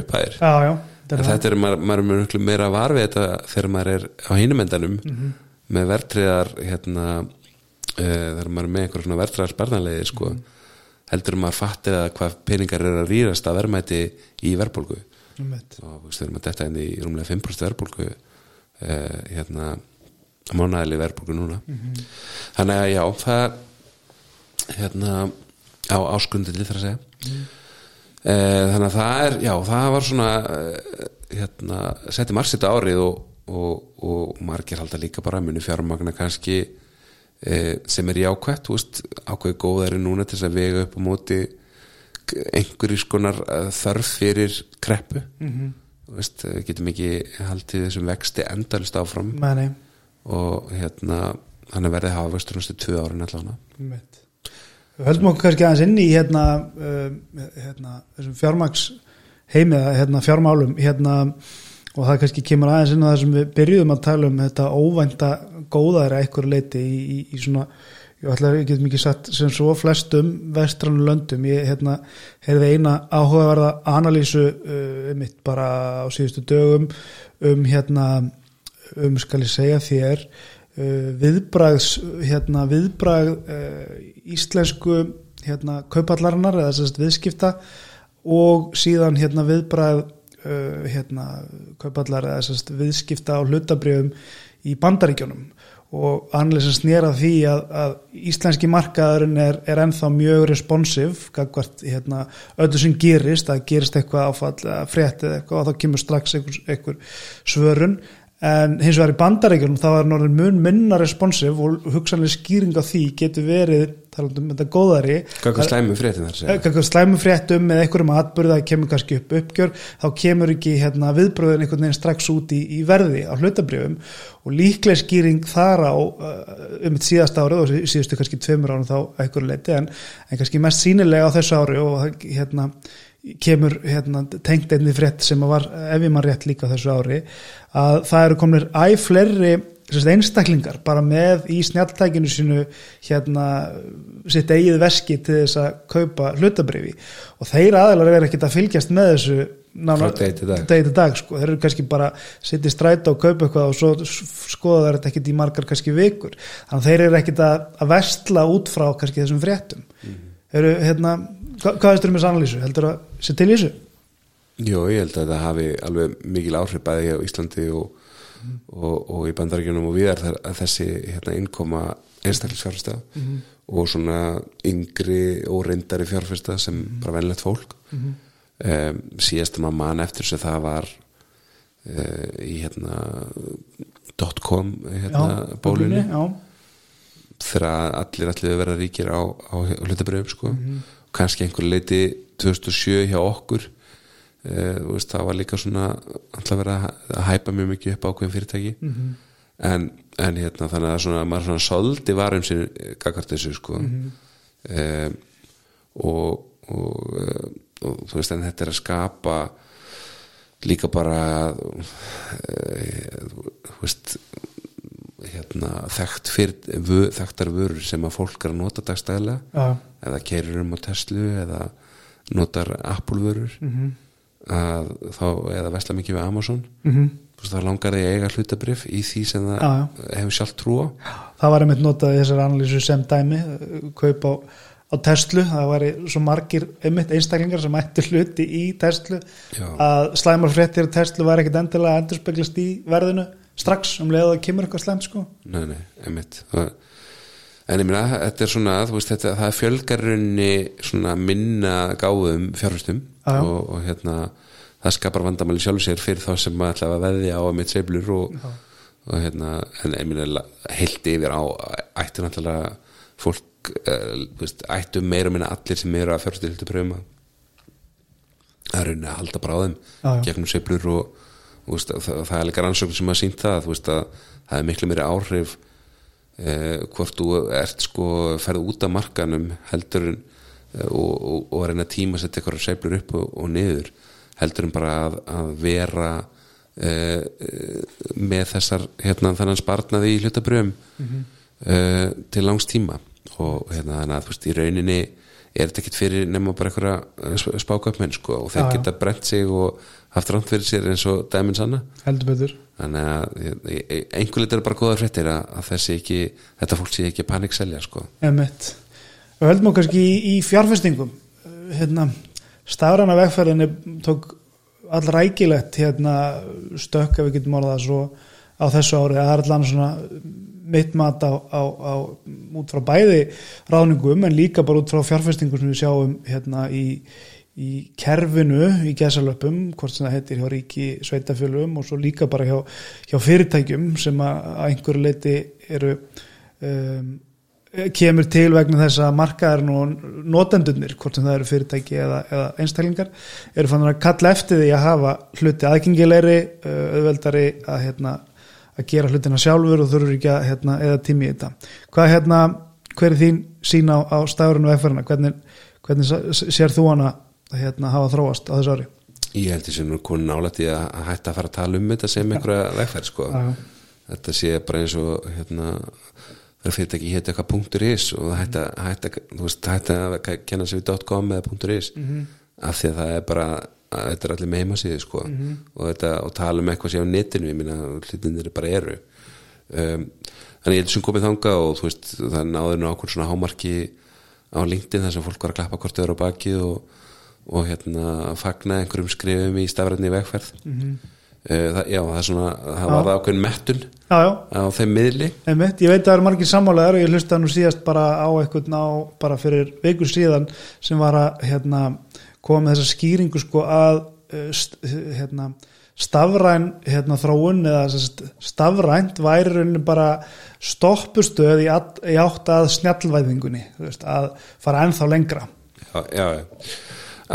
En þetta er, maður, maður er mjög meira var við þetta þegar maður er á hinumendanum með vertriðar hérna, uh, þegar maður er með einhver svona vertriðar sparnalegi sko, heldur maður fattir að hvað peningar er að rýrast að verðmæti í verðbólgu? Og veist, þegar maður detta inn í rúmlega 5% verðbólgu uh, hérna mánæðileg verðbólgu núna. Þannig að já, það hérna á áskundinni þar að segja. Eh, þannig að það er, já, það var svona eh, hérna, setti marg sitt árið og, og, og margir halda líka bara muni fjármagna kannski sem er jákvætt, þú veist ákveði góðari núna til þess að vega upp á móti einhverjir skonar eh, þörf fyrir kreppu. Mm -hmm. veist, við getum ekki haldið þessum vexti endalist áfram. Nei, og hérna hann er verið að hafa vöxtur næstu tvö árin allavega. Við höldum okkur kannski aðeins inn í hérna, um, hérna þessum fjármaks heimi eða hérna fjármálum. Hérna og það kannski kemur aðeins inn á það sem við byrjuðum að tala um þetta óvænta góðæri eitthvað leiti í, í, í svona ég ætla að ég get mikið satt sem svo flestum vestrannu löndum, ég hérna heyrði eina áhugaverða analýsu uh, mitt bara á síðustu dögum um hérna um skal ég segja þér uh, viðbræðs hérna viðbræð uh, íslensku hérna kaupallarinnar eða sérst viðskipta og síðan hérna viðbræð uh, hérna kaupallar eða sérst viðskipta á hlutabriðum í bandaríkjónum og annlega sem snýra því að, að íslenski markaðurinn er, er ennþá mjög responsív gagvart hérna, öllu sem gerist að gerist eitthvað áfall fréttið eitthvað og þá kemur strax einhver, einhver svörun en hins vegar í bandaríkjunum þá er norðin mun minna responsív og hugsanlega skýring á því getur verið talað um þetta góðari Hvað er slæmi fréttin þar segja? eitthvað slæmum fréttum með einhverjum atbyrð það kemur kannski upp uppgjör þá kemur ekki hérna, viðbröðin einhvern veginn strax út í, í verði á hlutabrjöfum og líklega skýring þar á uh, um eitt síðast árið og síðustu kannski tveimur árum þá einhverju leiti en, en kannski mest sínilega á þessu ári og hérna, kemur hérna, tengt einni frétt sem var ef ég maður rétt líka þessu ári að það eru komnir æg fleiri einstaklingar bara með í snjáltækinu sínu hérna sitt eigið veski til þess að kaupa hlutabrifi og þeir aðeinar er ekkert að fylgjast með þessu nána, degi til dag. sko. þeir eru kannski bara sitt í stræta og kaupa eitthvað og svo skoða þetta ekkert í margar kannski vikur þannig að þeir eru ekkert að, að vestla út frá kannski þessum fréttum eru hérna hva, hvað um þessu analýsu? Heldur að sé til í þessu? Jó, ég held að það hafi alveg mikil áhrif bæði á Íslandi og, og, og í bandaríkjunum og viðar að þessi hérna, innkoma einstaklisfjárfesta og svona yngri og reyndari fjárfesta sem bara venlegt fólk. Um, síðast að maður man eftir þess að það var uh, í hérna .com hérna, bólunni þegar allir allir verða ríkir á, á hlutabröfum sko. Kannski einhver leiti 2007 hjá okkur. Uh, veist, það var líka svona alltaf verið að, hæpa mjög mikið upp ákveðin fyrirtæki. En, en hérna þannig að svona, maður svona soldi varum sér gagart þessu sko. um, og, og, uh, og þú veist en þetta er að skapa líka bara uh, þú veist hérna, þekkt fyrir, vö, þekktar vörur sem að fólk er að nota dagstæðlega. Já, eða keirir um á Tesla eða notar Apple vörur. Mhm. að þá, eða vesla mikið við Amazon. Þú veist, þá langar þig að eiga hlutabrif í því sem það Já, hefur sjálf trú á. Það var einmitt notað í þessar analýsu sem dæmi kaup á, á Tesla. Það var svo margir einmitt einstaklingar sem ættu hluti í Tesla. Já. að slæmar fréttir Tesla var ekkit endilega að endurspeglast í verðinu strax um leið að kemur eitthvað slæmt sko nei, nei, einmitt það, en ég meina, þetta er svona veist, þetta, það fjölgar runni svona minna gáðum já. og, og hérna það skapar vandamæli sjálf sér fyrir þá sem maður ætla að veðja á að mitt seiflur og, og hérna, en ég meina heilt yfir á, ættu náttúrulega fólk, uh, veist, ættu meira minna allir sem eru að fjárfustu hildu pröfum að það er rauninni að halda já. gegnum seiflur og veist, það, það er líka rannsókn sem að sínt það veist, að það er miklu meiri áhrif eh, hvort þú ert sko ferð út af markanum heldur eh, og, og, og að reyna að tíma setja eitthvað seiflur upp og, og niður heldur en bara að, að vera eh, með þessar hérna þannig sparnaði í hlutabröfum eh, til langs tíma. Og hérna þannig að þú veist í rauninni er þetta ekkit fyrir nema bara einhverja spákaupmenn sko og þeir Já, geta brent sig og haft rámt fyrir sér eins og dæminn sanna heldur betur þannig að ég- ég- einhver litur er bara góða fréttir að, að þessi ekki, þetta fólk sé ekki að panikselja sko. Emmett. Við höldum okkur kannski í, í fjárfestingum. Hérna, stafræna vegferðinni tók allrækilegt hérna, stökk ef við getum orðað svo á þessu ári. Það er allan svona mitt mat á, á, á út frá bæði ráðningum en líka bara út frá fjárfestingum sem við sjáum hérna í, í kerfinu í gæsalöpum, hvort sem það heitir hjá ríki sveitafjölum og svo líka bara hjá, hjá fyrirtækjum sem að, einhverju leiti eru um, kemur til vegna þess að markaðarinn og notendunir, hvort sem það eru fyrirtæki eða, eða einstaklingar, eru fann að kalla eftir því að hafa hluti aðgengilegri, auðveldari að, hérna, að gera hlutina sjálfur og þurfur ekki að hérna, eða tími í þetta. Hvað hérna, hver er þín sín á, á stafurinn og efferina? Hvernig, hvernig sér þú hana að hérna, hafa þróast á þessu ári? Ég held því sem nú konin álætti að hætta að fara að tala um þetta sem einhverja vegferð sko. Þetta sé bara eins og hérna það er fyrirtæki hétt eitthvað punktur is og það hætti að, hætti, veist, hætti að kenna sig við .com eða punktur is mm -hmm. af því að það er bara að þetta er allir með heimasíði sko mm -hmm. og, þetta, og tala um eitthvað sem á netinu ég minna hlutinir bara eru um, þannig ég held sem komið þanga og þú veist það náður nú ákveð svona hámarki á LinkedIn þar sem fólk var að klappa hvort öður á baki og, og hérna fagna einhverjum skrifum í stafræðinni vegferð mm -hmm. það, já það er svona það var það ákveðin mettun já, já. á þeim miðli Einmitt, ég veit að það eru margir sammálaðar og ég hlusta nú síðast bara á eitthvað ná bara fyrir veikur síðan sem var að hérna, koma með þessa skýringu sko að st, hérna, stafræn hérna, þróun eða stafrænt væri rauninni bara stoppustöð í, að, í átt að snjallvæðingunni veist, að fara ennþá lengra. Já, já,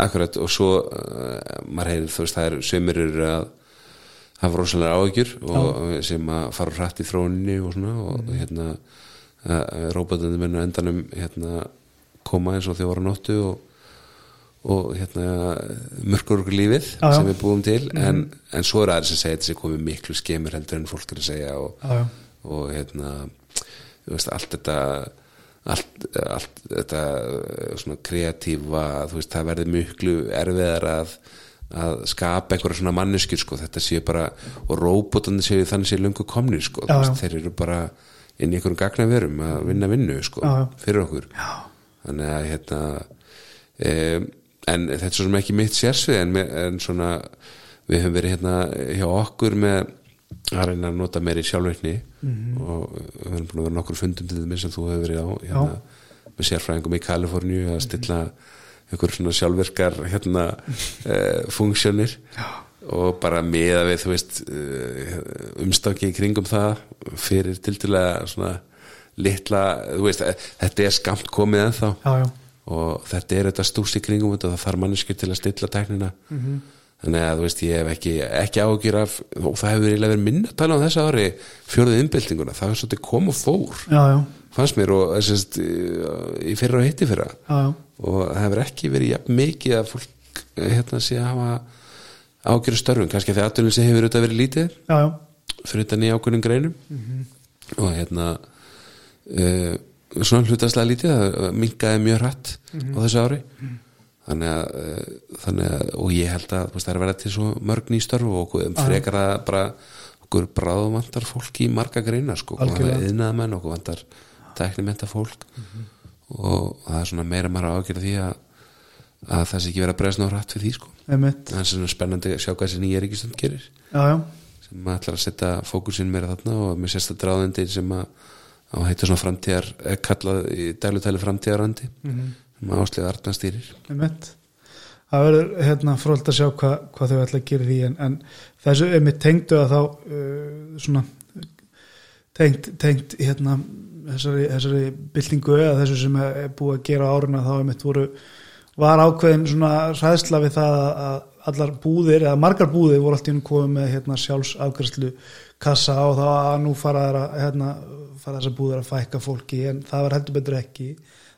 akkurat. Og svo uh, maður heyrir þú veist það er sömur eru að hafa rosalega áökjur sem að fara hrætt í þróuninni og svona og mm. hérna róbotandi menna endanum hérna koma eins og þau voru nóttu og, og hérna mörgur okkur lífið Já, já. sem við búum til en, en svo er aðeins að segja þessi komið miklu skemur heldur en fólk er að segja og, Já, og hérna veist, allt þetta allt, allt þetta uh, svona kreatífa þú veist, það verður miklu erfiðar að, að skapa einhverja svona manneskjur sko, þetta séu bara og róbotandi séu þannig séu lungu komnir sko, veist, þeir eru bara inn í einhverjum gagnaverum að vinna vinnu sko, fyrir okkur. Þannig að hérna um, en þetta er svo sem ekki mitt sérsvið en, en svona við höfum verið hérna hjá okkur með að reyna að nota meiri sjálfveikni Mhm. og við höfum búin að vera nokkur fundum til þeim sem þú hefur verið á hérna, með sérfræðingum í Kaliforníu að stilla einhver svona sjálfverkar hérna uh, funksjónir og bara meða við þú veist uh, umstakki í kringum það fyrir tildulega svona litla, þú veist, eh, þetta er skamt komið ennþá. Já, já. Og þetta er þetta stús í kringum þetta og það þarf manneskir til að stilla tæknina. Þannig að þú veist ég hef ekki, ekki ágjur af og það hefur eiginlega verið minna að tala um þessa ári fjórðið innbyltinguna, það er svolítið kom og fór Já, já. fannst mér og þessast í fyrra og hitti fyrra. Já, já. og það hefur ekki verið jafn mikið að fólk eh, hérna sé að hafa ágjöru störfum, kannski því aðtunum sem hefur auðvitað verið lítið Já, já. fyrir þetta nýja ákveðnum greinum. Og hérna uh, svona hlutaslega lítið það minkaði mjög hratt á þessu ári. Þannig að, uh, þannig að og ég held að það er að vera til svo mörg ný störf og frekar að bara okkur bráðum vantar fólk í marga greina sko, vantar yðnaðamenn okkur vantar tæknimenta fólk og það er svona meira maður ágjörð því að að það sé ekki vera að bregðast ná hratt fyrir því sko. Einmitt. það er svona spennandi að sjá hvað þessi nýja ríkistönd gerir. Já, já. sem ætlar að setja fókusin meira þarna og með sérsta dráðandi sem að að heita svona framtíðar er kallað í dælutæli framtíðarandi mm -hmm. sem áslega Arna stýrir. Það verður hérna fróld að sjá hva, hvað þau ætla að gera því en, en þessu einmitt tengdu að þá uh, svona tengt, tengt hérna þessari, þessari byltingu eða þessu sem er er búið að gera á áruna þá einmitt voru var ákveðin svona hræðsla við það að- allar búðir eða margar búðir voru allt í einu komið með hérna, sjálfsafgræslu kassa og þá að nú fara hérna, þessar búðir að fækka fólki en það var heldur betur ekki.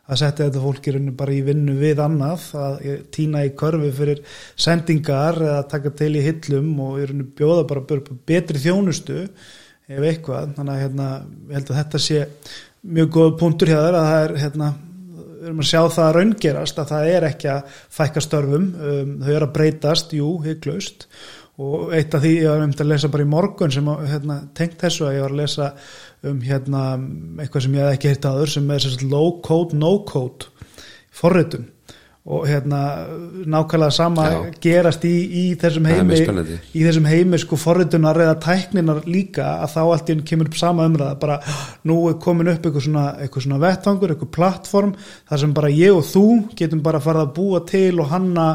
Að setja þetta fólki bara í vinnu við annað að týna í körfi fyrir sendingar eða taka til í hillum og bjóða bara betri þjónustu ef eitthvað. Þannig að hérna, ég held að þetta sé mjög góð punktur hjá þér að það er hérna, við erum að sjá það að raungerast að það er ekki að fækka störfum. Um, þau eru að breytast, jú, hygglust og eitt af því ég var um að lesa bara í morgun sem hérna, tengt þessu að ég var að lesa um hérna eitthvað sem ég hef ekki heitt aður sem er low code, no code forritun. Og hérna nákvæmlega sama Já. gerast í, í þessum heimi í þessum heimi sko forritunar eða tækninar líka að þá allt í enn kemur upp sama umræða. Bara nú er komin upp eitthvað svona, eitthvað svona vettvangur, eitthvað plattform þar sem bara ég og þú getum bara farið að búa til og hanna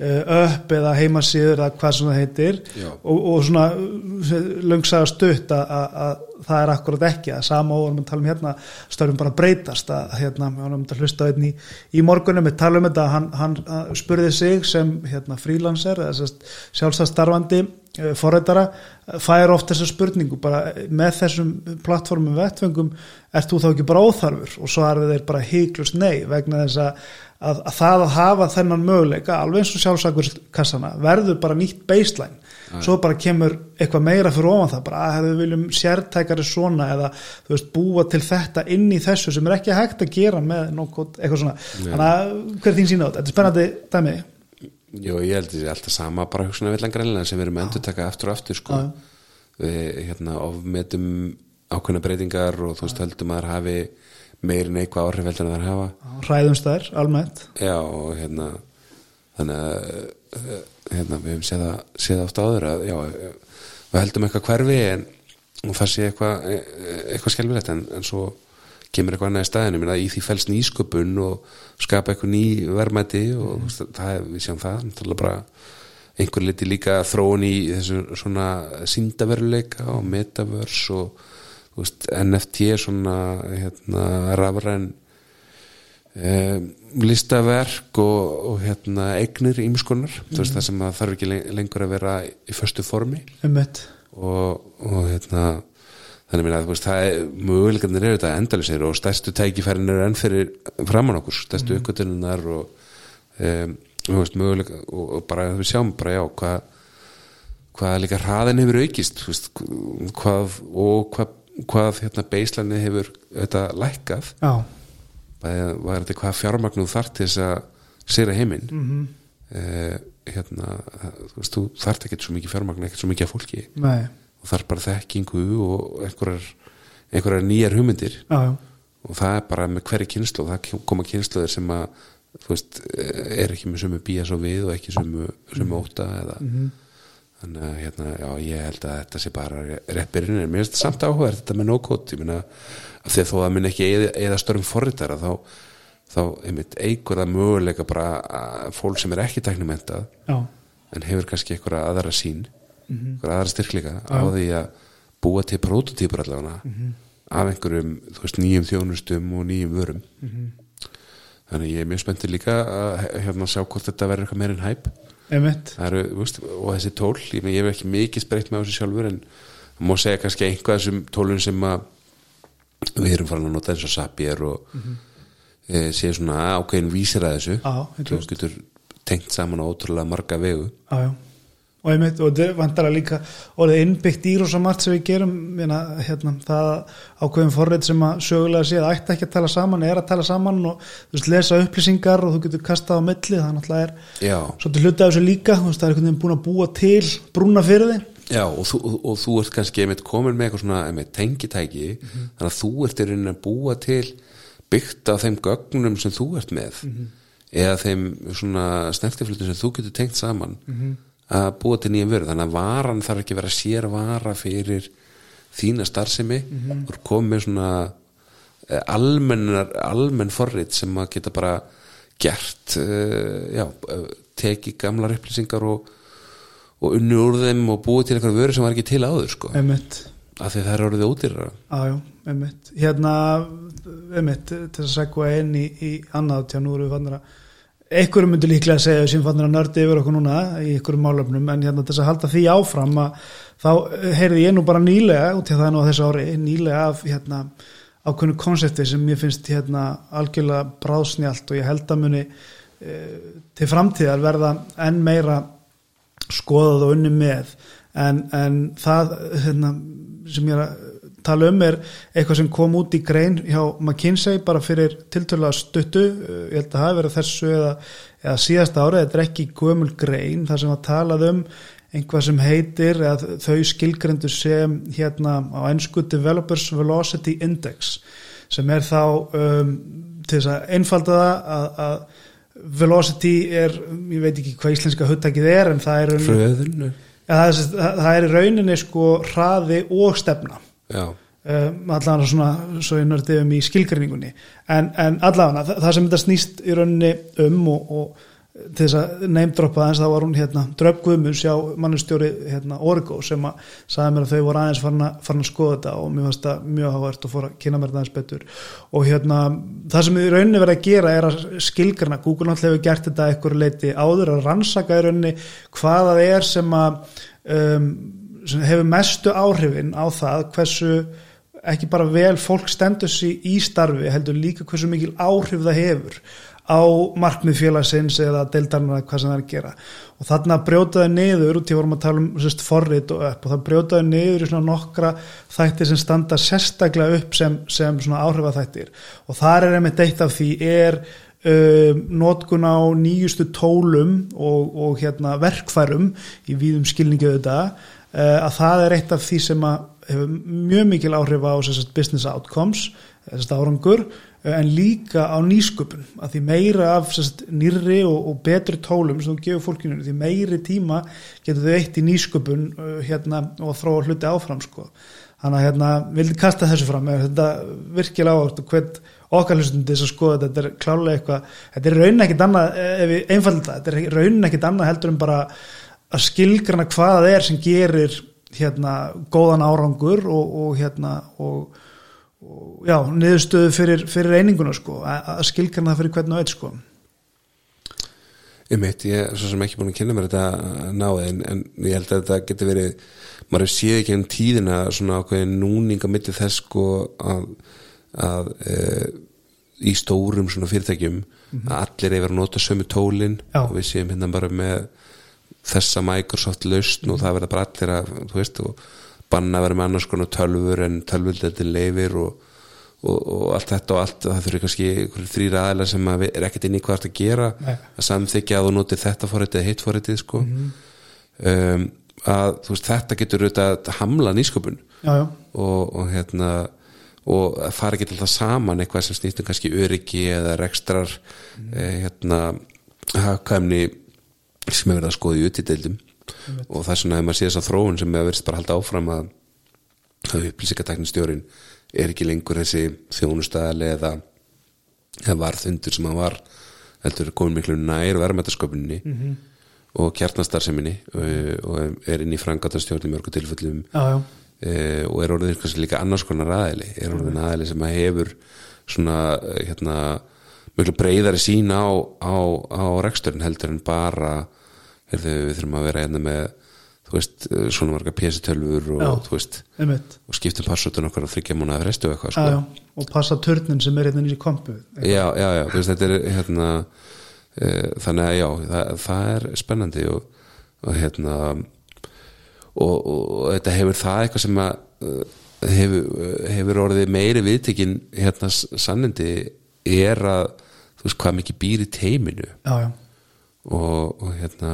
upp eða heimasíður eða hvað það heitir. Og, og svona uh, löngsaða stutt að það er akkurat ekki. Að sama og við erum að tala um hérna störfum bara breytast. Að hérna, við erum að hlusta einn í, í morgunum við tala um þetta, hann, hann spurði sig sem hérna frílanser sjálfstæðstarfandi uh, forrættara, fær oft þessa spurningu bara með þessum plattformum vettfengum, ert þú þá ekki bara óþarfur? Og svo er þeir bara heiklust nei vegna þess að, að, að það að hafa þennan möguleika, alveg eins og sjálfsakverðskassana verður bara nýtt baseline svo bara kemur eitthvað meira fyrir ofan það bara að við viljum sértækari svona eða þú veist búa til þetta inn í þessu sem er ekki hægt að gera með nokkuð eitthvað svona. Þannig að hver þín sína á þetta, þetta er spennandi dæmi. Jó, ég held að það er alltaf sama bara hugsauna villan greinlega sem við erum endur taka aftur og aftur sko. Við hérna ofmetum ákveðna breytingar og þú veist höldum að það hafi meiri neikvað áhrif heldur en það hafa. Hræðumstæður, almennt. Já, og hérna þannig að hérna, við hefum séð það, séð það oft áður að já, eh, við heldum eitthvað hverfi en það sé eitthvað eh, eitthvað skelfilegt en, en svo kemur eitthvað annað í staðinu, minna í því fælst nýsköpun og skapa eitthvað ný verðmæti og mm. það, er- við sjáum það náttúrulega bara einhver liti líka þróun í þessu svona síndaveruleika og metaverse og veist, NFT svona hérna, rafræn eh, listaverk og, og hérna, eignir ímskonar, veist það sem að þarf ekki len- lengur að vera í föstu formi. Og, og hérna þannig þú veist, það er möguleikarnir eru þetta endalisir og stærstu tækifærin eru enn fyrir framan okkur, stærstu mm. uppgötuninnar og um, veist, möguleika og, og bara við sjáum bara já hvað hvað líka hraðin hefur aukist veist, hvað og hvað, hvað hérna beislanið hefur þetta lækkað. Já var þetta hvað fjármagnum þarf til þess að sýra heiminn? Mm Mhm. hérna, þú veist, þú þarf ekki svo mikið fjármagn, ekkert svo mikið af fólki. Nei, og þarf bara þekkingu og einhverjar, einhverjar nýjar hugmyndir. Já, og það er bara með hverju kynslu það koma kynsluður sem að þú veist, er ekki með sömu bías og við og ekki sömu, sömu óta eða þannig að hérna, já, ég held að þetta sé bara byrjun en mér finnst þetta samt áhuga þetta með no-code, ég meina að því að þó að minn ekki eða, störum forritara þá, þá einmitt eigur það möguleika bara fólk sem er ekki tæknumentað já, en hefur kannski einhverja aðra sín einhverja aðra styrkleika á því að búa til prototýpur allavega af einhverjum, þú veist, nýjum þjónustum og nýjum vörum. Þannig ég er mjög spenntið líka að hérna sjá hvort þetta verður eitthvað meir en hæp ummitt það eru, veist, og þessi tól ég, ég hef ekki mikið spreytt með þessu sjálfur en má segja kannski einhvað þessum tólun sem að við erum farin að nota eins og Zapier og mm e, séu svona ákveðin vísir að þessu. Þú getur tengt saman á ótrúlega marga vegu. Já, já og einmitt, og þetta vantar að líka orðið innbyggt í rosa margt sem við gerum. Hérna, hérna, það ákveðum forrið sem að sögulega sé að ætti ekki að tala saman er að tala saman og þú veist, lesa upplýsingar og þú getur kastað á milli, það náttúrulega er Já, svolítið hluti af þessu líka, þú veist, það er einhvern veginn búin að búa til brúna fyrir þig Já og, þú, og, og þú ert kannski einmitt komin með eitthvað svona einmitt, tengitæki. Þannig að þú ert í rauninni að búa til byggt á þeim gögnum sem þú ert með. Eða þeim svona að búa til nýjum vöru þannig að varan þarf ekki að vera sér vara fyrir þína starfsemi. Og er komið með svona eh, almennar, almenn forrit sem að geta bara gert uh, já, eh, tekið gamlar upplýsingar og og unni úr þeim og búið til eitthvað vöru sem var ekki til áður sko, einmitt, af því það er orðið ódýrara. Ájú, einmitt. Hérna, einmitt, til að segja inn í, í annað, tjá nú erum við fannir að einhverjum myndi líklega að segja sem fannir að nördi yfir okkur núna í einhverjum málöfnum en hérna þess að halda því áfram að þá heyrði ég nú bara nýlega út í það nú á þessu ári, nýlega af hérna ákveðnu konsepti sem ég finnst hérna algjörlega bráðsnjált og ég held að muni e, til framtíðar verða enn meira skoðað og unni með. En, en það hérna, sem ég er að tala um er eitthvað sem kom út í grein hjá McKinsey bara fyrir tiltölulega stuttu. Uh, ég held að það hafi verið þessu eða, eða síðasta árið, þetta er ekki gömul grein þar sem að talað um einhvað sem heitir eða þau skilgrendu sem hérna á ennsku Developers Velocity Index sem er þá um, til þess að einfalda það að, að velocity er, ég veit ekki hvað íslenska huttakið er en það er, ja, það, er, það er í rauninni sko hraði og stefna um, allavega svona svo ég nördiðum í skilgreiningunni. En, en allavega það, það sem þetta snýst í rauninni um og, og til þess að neymdroppa aðeins þá var hún hérna Dröf Guðmunds já mannustjóri hérna Origo sem að sagði mér að þau voru aðeins farin að, farin að skoða þetta og mér fannst það mjög hafvært og fór að kynna mér þetta aðeins betur. Og hérna það sem við rauninni verið að gera er að skilgrana, Google náttúrulega hefur gert þetta eitthvað leiti áður að rannsaka í rauninni hvaða það er sem að um, hefur mestu áhrifin á það hversu ekki bara vel fólk stendur sér í starfi heldur líka hversu mikil áhrif það hefur á markmið félagsins eða deildarnar hvað sem það er að gera. Og þarna brjótaði niður út í vorum að tala um sérst, forrit og upp og það brjótaði niður í svona nokkra þættir sem standa sérstaklega upp sem, sem svona áhrifa þættir og þar er einmitt eitt af því er um, notkun á nýjustu tólum og, og hérna, verkfærum í víðum skilningu auðvitað uh, að það er eitt af því sem að hefur mjög mikil áhrif á sérst, business outcomes, sérst, árangur en líka á nýsköpun að því meira af sérst, nýrri og, og betri tólum sem þú gefur fólkinu því meiri tíma getur þau eitt í nýsköpun hérna, og þróa hluti áfram sko. þannig að hérna, vildi kasta þessu fram þetta virkilega áhört og hvern okkar hlustundi þess að skoða þetta er klálega eitthvað, þetta er raunin ekkit annað ef við einfalda þetta, er raunin ekkit annað heldur en bara að skilgrana hvað það er sem gerir hérna góðan árangur og, og hérna og og já, niðurstöðu fyrir, fyrir eininguna sko, að skilkarna það fyrir hvernig og eitt sko meit, ég er svo sem ekki búin að kynna mér þetta náði en, en ég held að þetta getur verið maður séð ekki enn tíðina svona ákveðin núninga mittið þess sko að, að e, í stórum svona fyrirtækjum mm -hmm. að allir er verið að nota sömu tólin já. og við séum hérna bara með þessa Microsoft lausn og það verður bara allir að, þú veist banna vera með annars konar tölfur en tölvuldetin leifir og, og, og allt þetta og allt það þurfi kannski þrýra aðeila sem að er ekkert inn í hvað að gera Nei. að samþykja að þú notir þetta fórhættið eða hitt fórhættið sko mm um, að veist, þetta getur auðvitað að hamla nýsköpun. Og, og hérna og fara ekki til það saman eitthvað sem snýstum kannski öryggi eða rekstrar mm. eh, hérna hafkæmni sem hefur verið að skoða í uttídeildum og það er svona að maður sé þess að þróun sem hefur verið bara haldið áfram að upplýsingateknistjórin er ekki lengur þessi þjónustæðali eða, eða varðundur sem hann var heldur komin miklu nær verðmættasköpuninni mm -hmm. og kjarnastarseminni og, og er inn í frangatastjórn í mörgu tilfellum já. E, og er orðin kannski líka annars konar aðili er orðin aðili sem að hefur svona hérna mjög breyðari sín á, á, á reksturinn heldur en bara heyrðu, við þurfum að vera hérna með veist, svona marga pjæsitölfur og, já, og skiptum passutun okkar og þryggja múna að frestu eitthvað sko. já, og passa törnin sem er hérna nýri kompu já, já, já, veist, þetta er hérna e, þannig að já, það, það er spennandi og, og hérna og, og þetta hefur það eitthvað sem að e, hefur, hefur orðið meiri viðtekinn hérna sannindi er að þú veist hvað mikið býr í teiminu já, já og, og hérna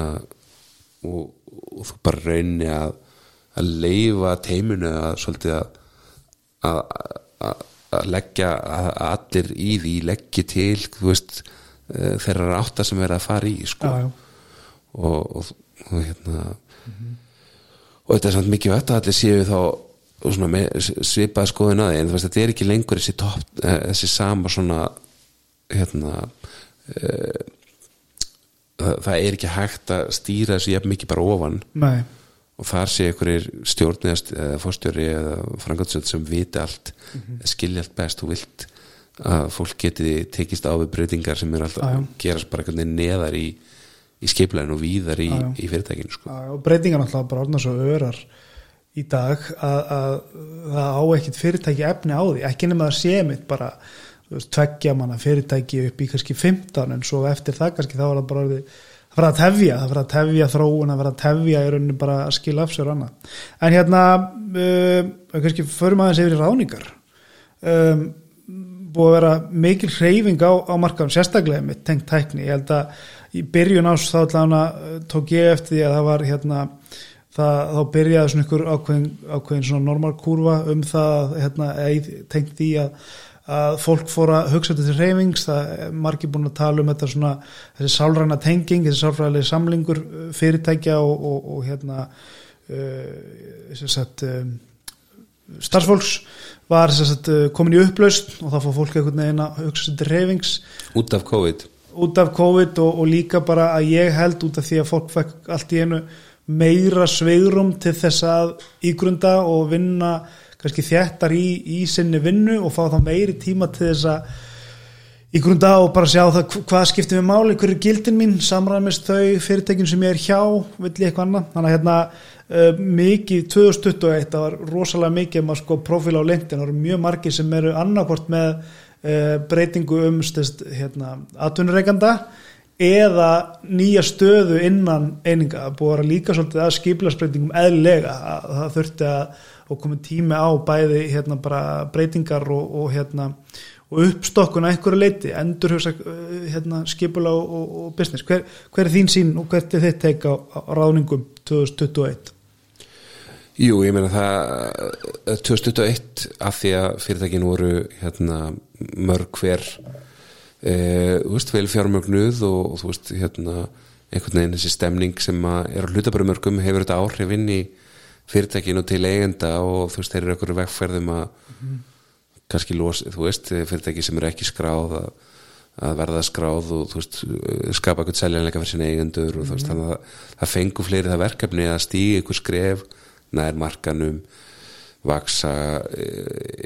og, og þú bara raunni að að leifa teiminu að svolítið að að, að, að leggja að allir í því leggja til þú veist eh, þeirra áttar sem verða að fara í sko já. Og, og, hérna mm -hmm. og þetta er samt mikið vett að allir séu þá svipaði skoðin að því en veist, þetta er ekki lengur þessi, top, eh, þessi sama svona hérna uh, það, er ekki hægt að stýra þessu jafn mikið bara ofan Nei. og þar sé einhverjir stjórn eða fórstjóri eða frangatsöld sem viti allt mm -hmm. skilja allt best og vilt að fólk geti tekist á við breytingar sem er alltaf að gerast bara neðar í, í skeiplegin og víðar í, í fyrirtækinu sko. og breytingar alltaf bara orðna svo örar í dag að, að það á ekkit fyrirtæki efni á því ekki nema að sé mitt bara tveggja manna fyrirtæki upp í kannski 15 en svo eftir það kannski þá var það bara það var að tefja, það var að tefja þróun það var að tefja í rauninni bara að skilja af sér annað. En hérna um, kannski förum aðeins yfir í ráningar um, búið að vera mikil hreyfing á, á markaðum sérstaklega með tengt tækni ég held að í byrjun ás þá allavega uh, tók ég eftir því að það var hérna það, þá byrjaði svona ykkur ákveðin, ákveðin svona normalkurva um það hérna, tengt því að að fólk fór að hugsa til reyfings, það er margir búin að tala um þetta svona, þessi sálræna tenging þessi sálræðileg samlingur uh, fyrirtækja og, og, og hérna uh, sagt, um, starfsfólks var sagt, uh, komin í upplaust og þá fór fólk einhvern veginn að hugsa til reyfings út af COVID. Út af COVID og, og líka bara að ég held út af því að fólk fekk allt í einu meira sveigrum til þess að ígrunda og vinna kannski þjættar í, í sinni vinnu og fá þá meiri tíma til þess að ígrunda og bara sjá það hv- hvað skiptir við máli, hver er gildin mín samræmist þau fyrirtækin sem ég er hjá vill ég eitthvað annað, þannig að hérna uh, mikið 2021 það var rosalega mikið um að sko profil á LinkedIn. Það eru mjög margir sem eru annarkvort með uh, breytingu um stest, hérna, atvinnureikanda eða nýja stöðu innan eininga, það búið að líka svolítið að skiplasbreytingum eðlilega. Að það þurfti að og komið tími á bæði hérna breytingar og, og hérna og uppstokkun að einhverju leiti endur hérna, skipula og, og, business. Hver, hver er þín sín og hvert er þitt teik á, á ráðningum 2021? Jú, ég meina það eh, 2021 af því að fyrirtækin voru hérna, mörg hver e, vel fjármögnuð og, þú veist, hérna einhvern veginn þessi stemning sem er á hlutabörumörgum hefur þetta áhrif inn í fyrirtækinu til eigenda og þú veist, þeir eru einhverju vegferðum að kannski los, þú veist, fyrirtæki sem eru ekki skráð að, að verða skráð og þú veist, skapa eitthvað seljanleika fyrir sinni eigendur og þú veist, þannig að það fengur fleiri það verkefni að stíga einhver skref nær markanum vaksa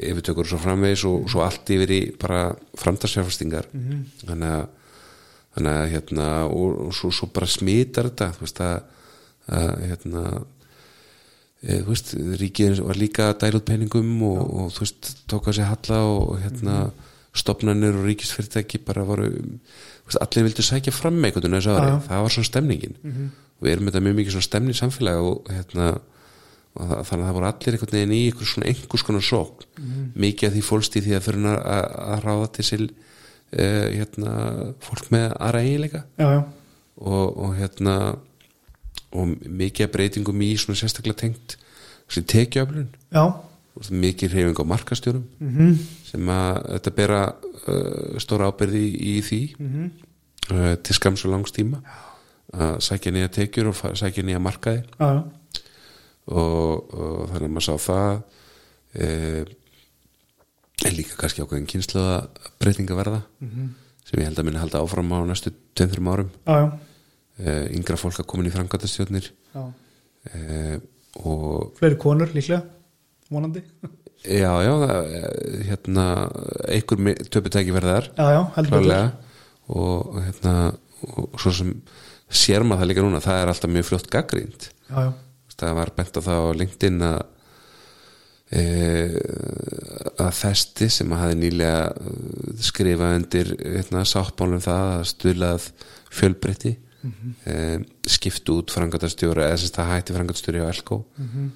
yfirtökur og svo framvegis og svo allt yfir í bara framtarsjárfastingar þannig að þannig að hérna og, og svo, svo bara smitar þetta þú veist að, að hérna þú veist, ríkið var líka að dæla út peningum og, og þú veist, tóka sér halla og hérna stopnarnir og ríkisfyrirtæki bara voru veist, allir vildu sækja fram með einhvern veginn ári, það var svona stemningin. Og við erum þetta mjög mikið svona stemning samfélag og hérna og það, þannig að það voru allir einhvern veginn í einhvers svona einhvers konar sók mikið af því fólst í því að fyrir að, að, að ráða til sil uh, hérna, fólk með aðra eiginleika. Og, og hérna og mikið breytingum í svona sérstaklega tengt tekjuöflun. Já, mikið hreyfing á markastjórum mhm, sem að þetta bera uh, stóra ábyrði í, í því. Mhm, uh, til skams og langs tíma. Að sækja nýja tekjur og sækja nýja markaði. Já, já, og, og þannig að maður sá það en líka kannski ákveðin kynsluða breytinga verða sem ég held að minna halda áfram á næstu 2-3 árum. Já, já, yngra fólk að komin í frangatastjórnir já. e, og Fleiri konur líklega, vonandi. já, já það, e, hérna einhver töputæki verðar Já, já, heldur og, hérna og svo sem sér maður það líka núna það er alltaf mjög fljótt gaggrínt Já, já, það var bent á það á LinkedIn að e, að þesti sem að hafi nýlega eh, skrifað undir hérna, sáttmálum það að stuðlað fjölbreytti mm -hmm. skipt út frangatastjóra eða sem það hætti frangatastjóri á Elko mm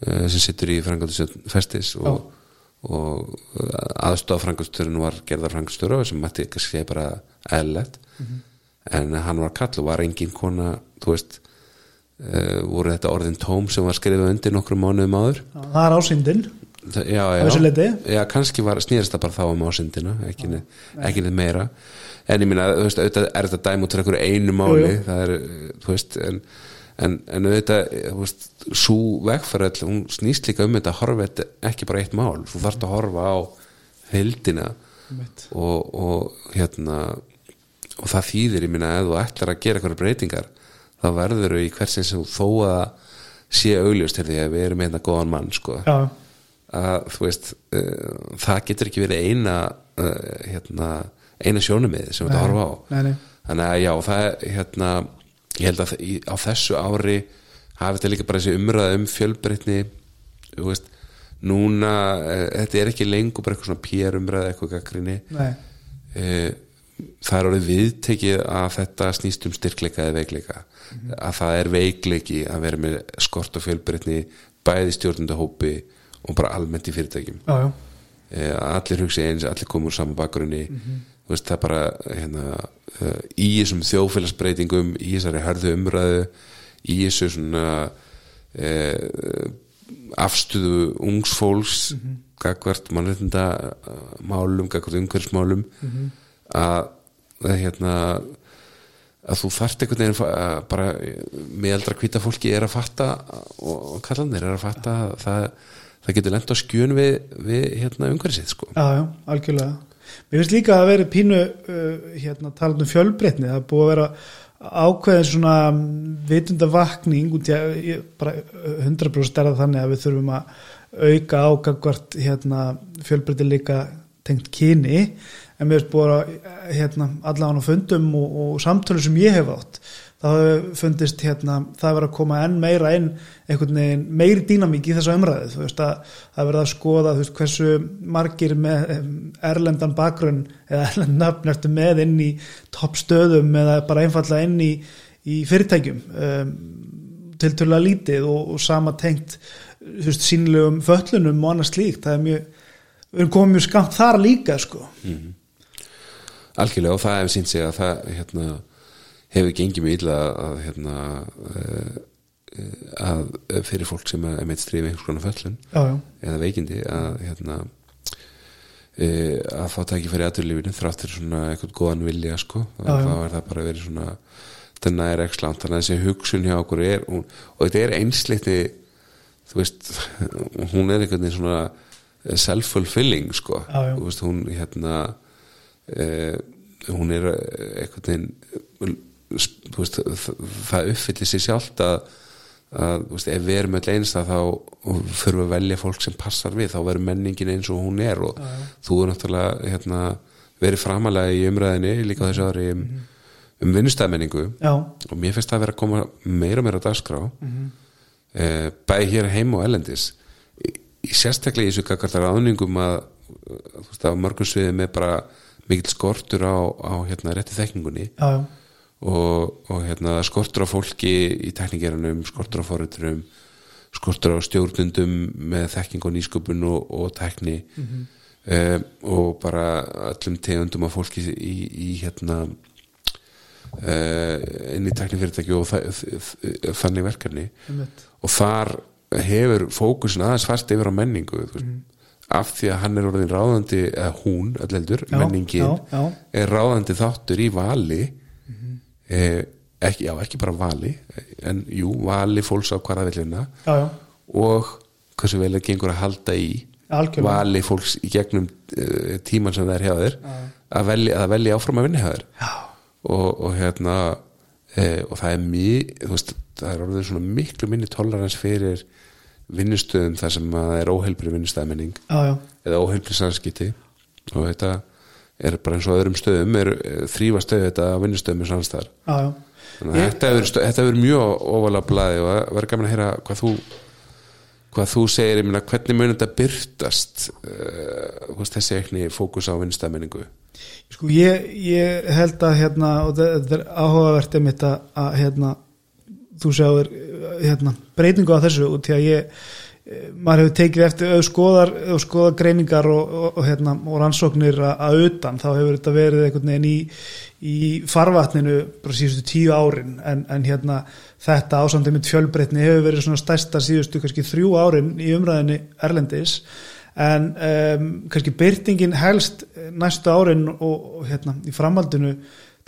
sem sittur í frangatastjóri festis og, og aðstofa frangatastjórin var gerðar frangatastjóra sem mætti ekki segja bara eðlilegt. En hann var kall og var engin kona þú veist voru þetta orðin tóm sem var skrifað undir nokkrum mánuðum áður? Já, það er ásýndin. Það- já, já, já, kannski var snýrist það bara þá um ásindina ekki neitt meira en ég minna, þú veist, auðvitað er þetta dæm út fyrir einhverju einu máli, það er þú veist, en, en, en auðvitað þú veist, svo vegfærall hún snýst líka um þetta að horfa ekki bara eitt mál, þú þarft að horfa á heldina og, og hérna og það þýðir, ég minna, ef þú ætlar að gera eitthvað breytingar, þá verður í hversin sem þó að sé augljóst til því að við erum einna góðan mann sko. Já, að þú veist uh, það getur ekki verið eina uh, hérna, eina sjónumið sem við þetta horfa á. nei, nei. þannig að já, það er hérna, ég held að á þessu ári hafi þetta líka bara þessi umræða um fjölbreytni þú veist, núna uh, þetta er ekki lengur bara eitthvað svona pér umræða eitthvað gaggrinni nei. uh, það er orðið viðtekið að þetta snýst um styrkleika eða veikleika. Að það er veikleiki að vera með skort og fjölbreytni bæði stjórnundahópi og bara almennt í fyrirtækjum. Já, já, að allir hugsi eins, allir komur saman bakgrunni. Þú veist það bara hérna, uh, í þessum þjóðfélagsbreytingum í þessari hörðu umræðu í þessu svona uh, afstöðu ungs fólks gagvart mannréttinda uh, málum, gagvart umhverfsmálum að að, hérna að þú þarft einhvern veginn að bara meðaldra hvita fólki er að fatta og, kallanir er að fatta að það, það getur lent á skjön við, við hérna umhverfið sitt sko. Já, já, algjörlega. Mér finnst líka að það veri pínu uh, hérna, talað um fjölbreytni, það er búið að vera ákveðin svona vitundavakning út í að ég, bara 100% er það þannig að við þurfum að auka ágagvart hérna, fjölbreytni líka tengt kyni. En mér finnst búið að hérna, allavega á fundum og, og samtölu sem ég hef átt þá hefur fundist hérna, það verið að koma enn meira inn einhvern veginn meiri dýnamík í þessa umræðu. Þú veist að það verið að skoða veist, hversu margir með erlendan bakgrunn eða erlendan nöfn ertu með inn í toppstöðum eða bara einfalla inn í, í fyrirtækjum um, til törlega lítið og, og sama tengt sínlegum föllunum og annars slíkt. Það er mjög, við erum komið mjög skamt þar líka sko. Mm -hmm. Algjörlega og það hefur sínt sig að það hérna hefur gengið mjög illa að, hérna, eh, að fyrir fólk sem er meitt strífi einhvers konar föllun já, já. eða veikindi að hérna, e, að fá tækifæri aðurlífinu þráttur svona eitthvað góðan vilja sko, já, þá er það bara verið svona þannig að það er ekki slánt þannig að þessi hugsun hjá okkur er og, og þetta er einsliti þú veist, hún er einhvern veginn svona self-fulfilling sko, þú veist, hún hérna e, hún er einhvern veginn veist, það uppfyllir sér sjálft að, að veist, ef við erum öll einst að þá fyrir að velja fólk sem passar við þá verður menningin eins og hún er og ja. þú er náttúrulega hérna, verið framalega í umræðinni líka þessu ári um, -hmm. um vinnustæðmenningu og mér finnst það að vera að koma meira og meira á dagskrá -hmm. eh, bæði hér heim og ellendis í, í sérstaklega í þessu kakkartar aðningum að, að mörgum sviði með bara mikil skortur á, á hérna, rétti þekkingunni já, já og, og hérna, skortur á fólki í teknikerunum, skortur á foröldurum skortur á stjórnundum með þekking og nýsköpun og, og tekni mm -hmm. um, og bara öllum tegundum af fólki í, í hérna uh, inn í teknifyrirtæki og þannig verkefni mm -hmm. og þar hefur fókusin aðeins fast yfir á menningu mm -hmm. af því að hann er orðin ráðandi eða hún, alleldur, menningin já, já. er ráðandi þáttur í vali eh, ekki, já, ekki bara vali en jú, vali fólks á hvaða villina og hversu vel það gengur að halda í Algjörlega. vali fólks í gegnum uh, tíman sem það er hjá þér að velja, að velja áfram að vinna hjá þér. Og, og hérna e, og það er mjög veist, það er orðið svona miklu minni tolerans fyrir vinnustöðum þar sem það er óheilbrið vinnustæðmenning eða óheilbrið sanskiti og þetta er bara eins og öðrum stöðum er eh, þrýfa stöðu þetta á vinnustöðum þannig að þetta hefur verið mjög ofalega blæði og verður gaman að heyra hvað þú hvað þú segir, ég minna, hvernig mun þetta byrtast uh, þessi ekni fókus á vinnstæðmenningu Sko ég, ég held að hérna, og þetta er áhugavert einmitt að hérna, þú sjáur hérna, breytingu á þessu og til að ég maður hefur tekið eftir skoðar, skoðar greiningar og, og, og, hérna, og rannsóknir að utan þá hefur þetta verið einhvern veginn í, í farvatninu bara síðustu tíu árin. En, en hérna þetta ásandið mitt fjölbreytni hefur verið svona stærsta síðustu kannski þrjú árin í umræðinni Erlendis. En um, kannski byrtingin helst næstu árin og hérna í framhaldinu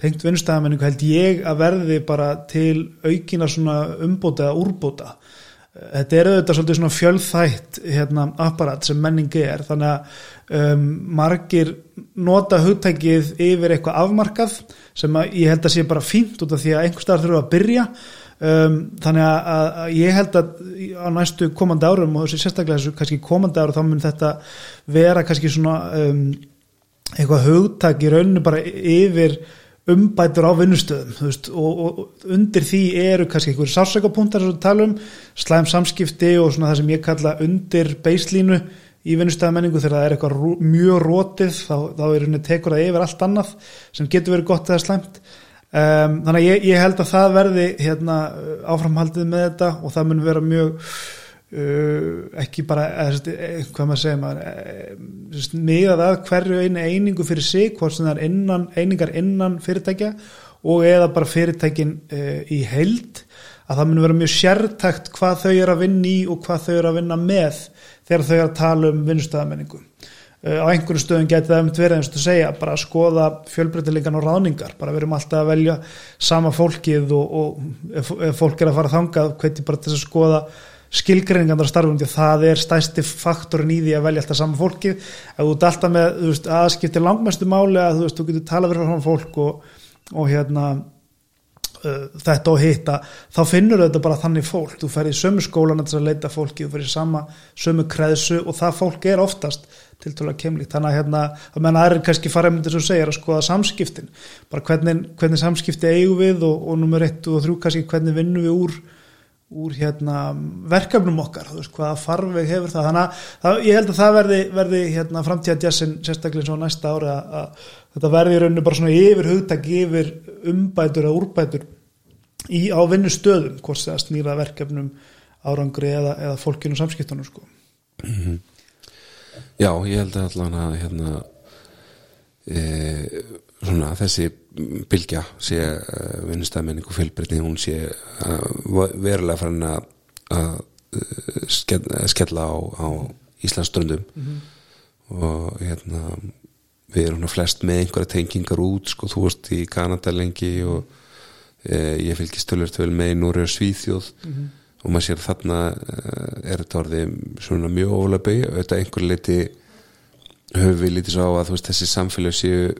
tengt vinnstæðamenningu held ég að verði bara til aukina svona umbóta eða úrbóta þetta er auðvitað svolítið svona fjölþætt hérna, apparat sem menningi er þannig að um, margir nota hugtækið yfir eitthvað afmarkað sem ég held að sé bara fínt út af því að einhver starf þurfa að byrja. Um, þannig að, að, að ég held að á næstu komandi árum og þessi sérstaklega þessu kannski komandi árum þá mun þetta vera kannski svona um, eitthvað hugtæk í rauninu bara yfir umbætur á vinnustöðum veist, og, og undir því eru kannski einhverjum sársækapunktar sem við talum slæm samskipti og svona það sem ég kalla undir beislínu í vinnustöðamenningu þegar það er eitthvað mjög rótið þá, þá er henni tekur það yfir allt annað sem getur verið gott eða slæmt. Um, þannig að ég, ég held að það verði hérna, áframhaldið með þetta og það mun vera mjög ekki bara eða, hvað maður segja maður miðað að hverju einu einingu fyrir sig hvort sem það er innan, einingar innan fyrirtækja og eða bara fyrirtækin í heild að það mun vera mjög sértækt hvað þau er að vinna í og hvað þau er að vinna með þegar þau er að tala um vinnustöðamenningu á einhverju stöðum getur það verið eins og þú segja bara að skoða fjölbreytilegan og ráningar bara verum alltaf að velja sama fólkið og, og ef, fólk er að fara þangað hveti bara til að skoða skilgreiningarnar starfum því að það er stæsti faktorin í því að velja alltaf saman fólkið. Ef þú alltaf með, þú veist, aðskipti langmestu máli að þú veist, þú getur talað fyrir saman fólk og, og hérna uh, þetta og hitta þá finnur þetta bara þannig fólk. Þú fer í sömu skólan að leita fólki þú fer í sama sömu kreðsu og það fólk er oftast til tóla kemlíkt þannig að hérna, að menna aðrir kannski fara myndir sem segir að skoða samskiptin. Bara hvernig, hvernig samskipti eigum við og, og nummer 1 og 3 kannski hvernig vinnum við úr úr hérna verkefnum okkar, veist hvaða farveg hefur það, þannig að það, ég held að það verði, verði hérna framtíða djessin sérstaklega svo næsta ári að, að þetta verði í rauninu bara svona yfir hugtak yfir umbætur eða úrbætur í á vinnustöðum hvort það snýra verkefnum árangri eða, eða fólkinu samskiptunum sko. mm -hmm. Já, ég held að allan að hérna e, svona þessi bylgja sé uh, vinnustæðmenning og fjölbreytni hún sé uh, verulega farin að uh, skella, á, á Íslands ströndum mm -hmm. og hérna við erum flest með einhverja tengingar út sko, þú veist í Kanada lengi og ég fylgist tölvört vel með í Núri og Svíþjóð mm -hmm. og maður sér þarna er þetta orðið svona mjög ólega auðvitað einhver leiti höfum við lítið svo á að veist, þessi samfélag séu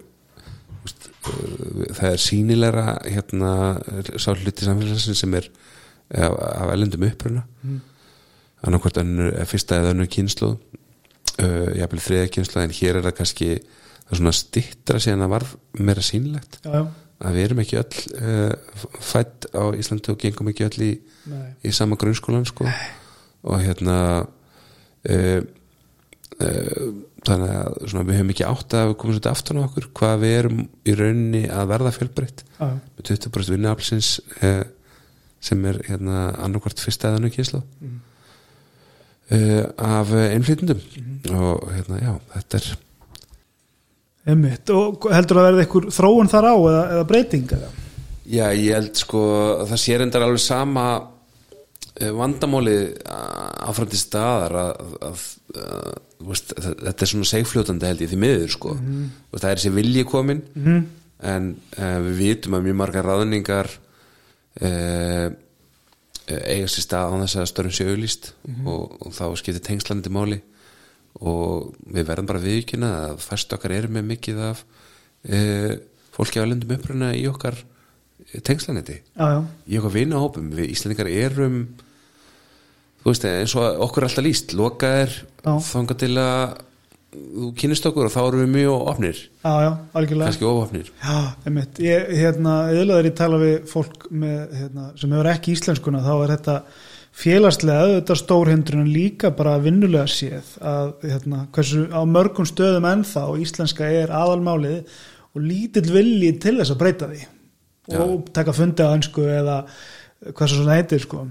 það er sínilegra hérna sá hluti samfélagsins sem er af, af elendum uppruna mm. annarkvært önnur, fyrsta eða önnu kynslu uh, ég hafði þriða kynslu en hér er það kannski það svona stittra síðan að var meira sínilegt já, já. að við erum ekki öll uh, fætt á Íslandi og gengum ekki öll í, í sama grunnskólan sko. og hérna uh, uh þannig að svona, við hefum ekki átt að komum svolítið aftan á okkur hvað við erum í rauninni að verða fjölbreytt ah. með 20% vinnuaflsins eh, sem er hérna annarkvært fyrsta eðan og kísla mm. eh, af einflýtundum mm. og hérna já, þetta er Emmitt, og heldur að verða einhver þróun þar á eða, eða breyting? Eða? Já, ég held sko það sér endar alveg sama Eh, vandamáli áfram til staðar að, að, að, veist, þetta er svona segfljótandi held ég því miður sko. Mm það er þessi vilji komin mm en uh, við vitum að mjög margar ráðningar uh, eiga sér stað á þess að störnum séu auðlýst mm og, og þá skiptir tengslandi máli. Og við verðum bara viðkynna að fæst okkar er með mikið af uh, fólki á lendum uppröna í okkar tengslanetti í okkar vinahópum. Við Íslandingar erum þú veist eins og okkur er alltaf líst lokaðir þángar til að þú kynist okkur og þá eru við mjög ofnir já, já, algjörlega. Kannski ofofnir já, einmitt, ég, hérna, eðlaður ég tala við fólk með, hérna, sem hefur ekki íslenskuna þá er þetta félagslega auðvitað stórhindrun en líka bara vinnulega séð að hérna, hversu á mörgum stöðum ennþá íslenska er aðalmálið og lítill vilji til þess að breyta því og taka fundi á önsku eða hvað svo svona heitir sko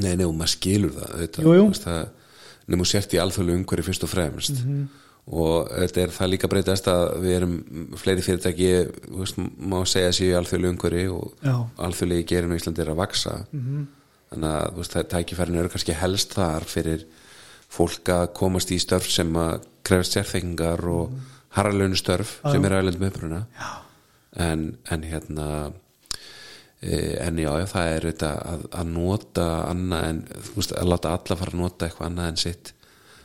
Nei, nei, og maður skilur það, þetta, jú, jú. það nefnum sért í alþjóðlu umhverju fyrst og fremst mm -hmm. og þetta er það líka breytast að við erum fleiri fyrirtæki veist, má segja sér í alþjóðlu umhverju og alþjóðlu í gerinu í Íslandi er að vaksa mm -hmm. þannig að veist, það tækifærinu eru kannski helst þar fyrir fólk að komast í störf sem að krefast sérþengingar og mm -hmm. harralönu störf sem er aðlendum uppruna en, en hérna en já, það er að, að nota annað en veist, að láta alla fara að nota eitthvað annað en sitt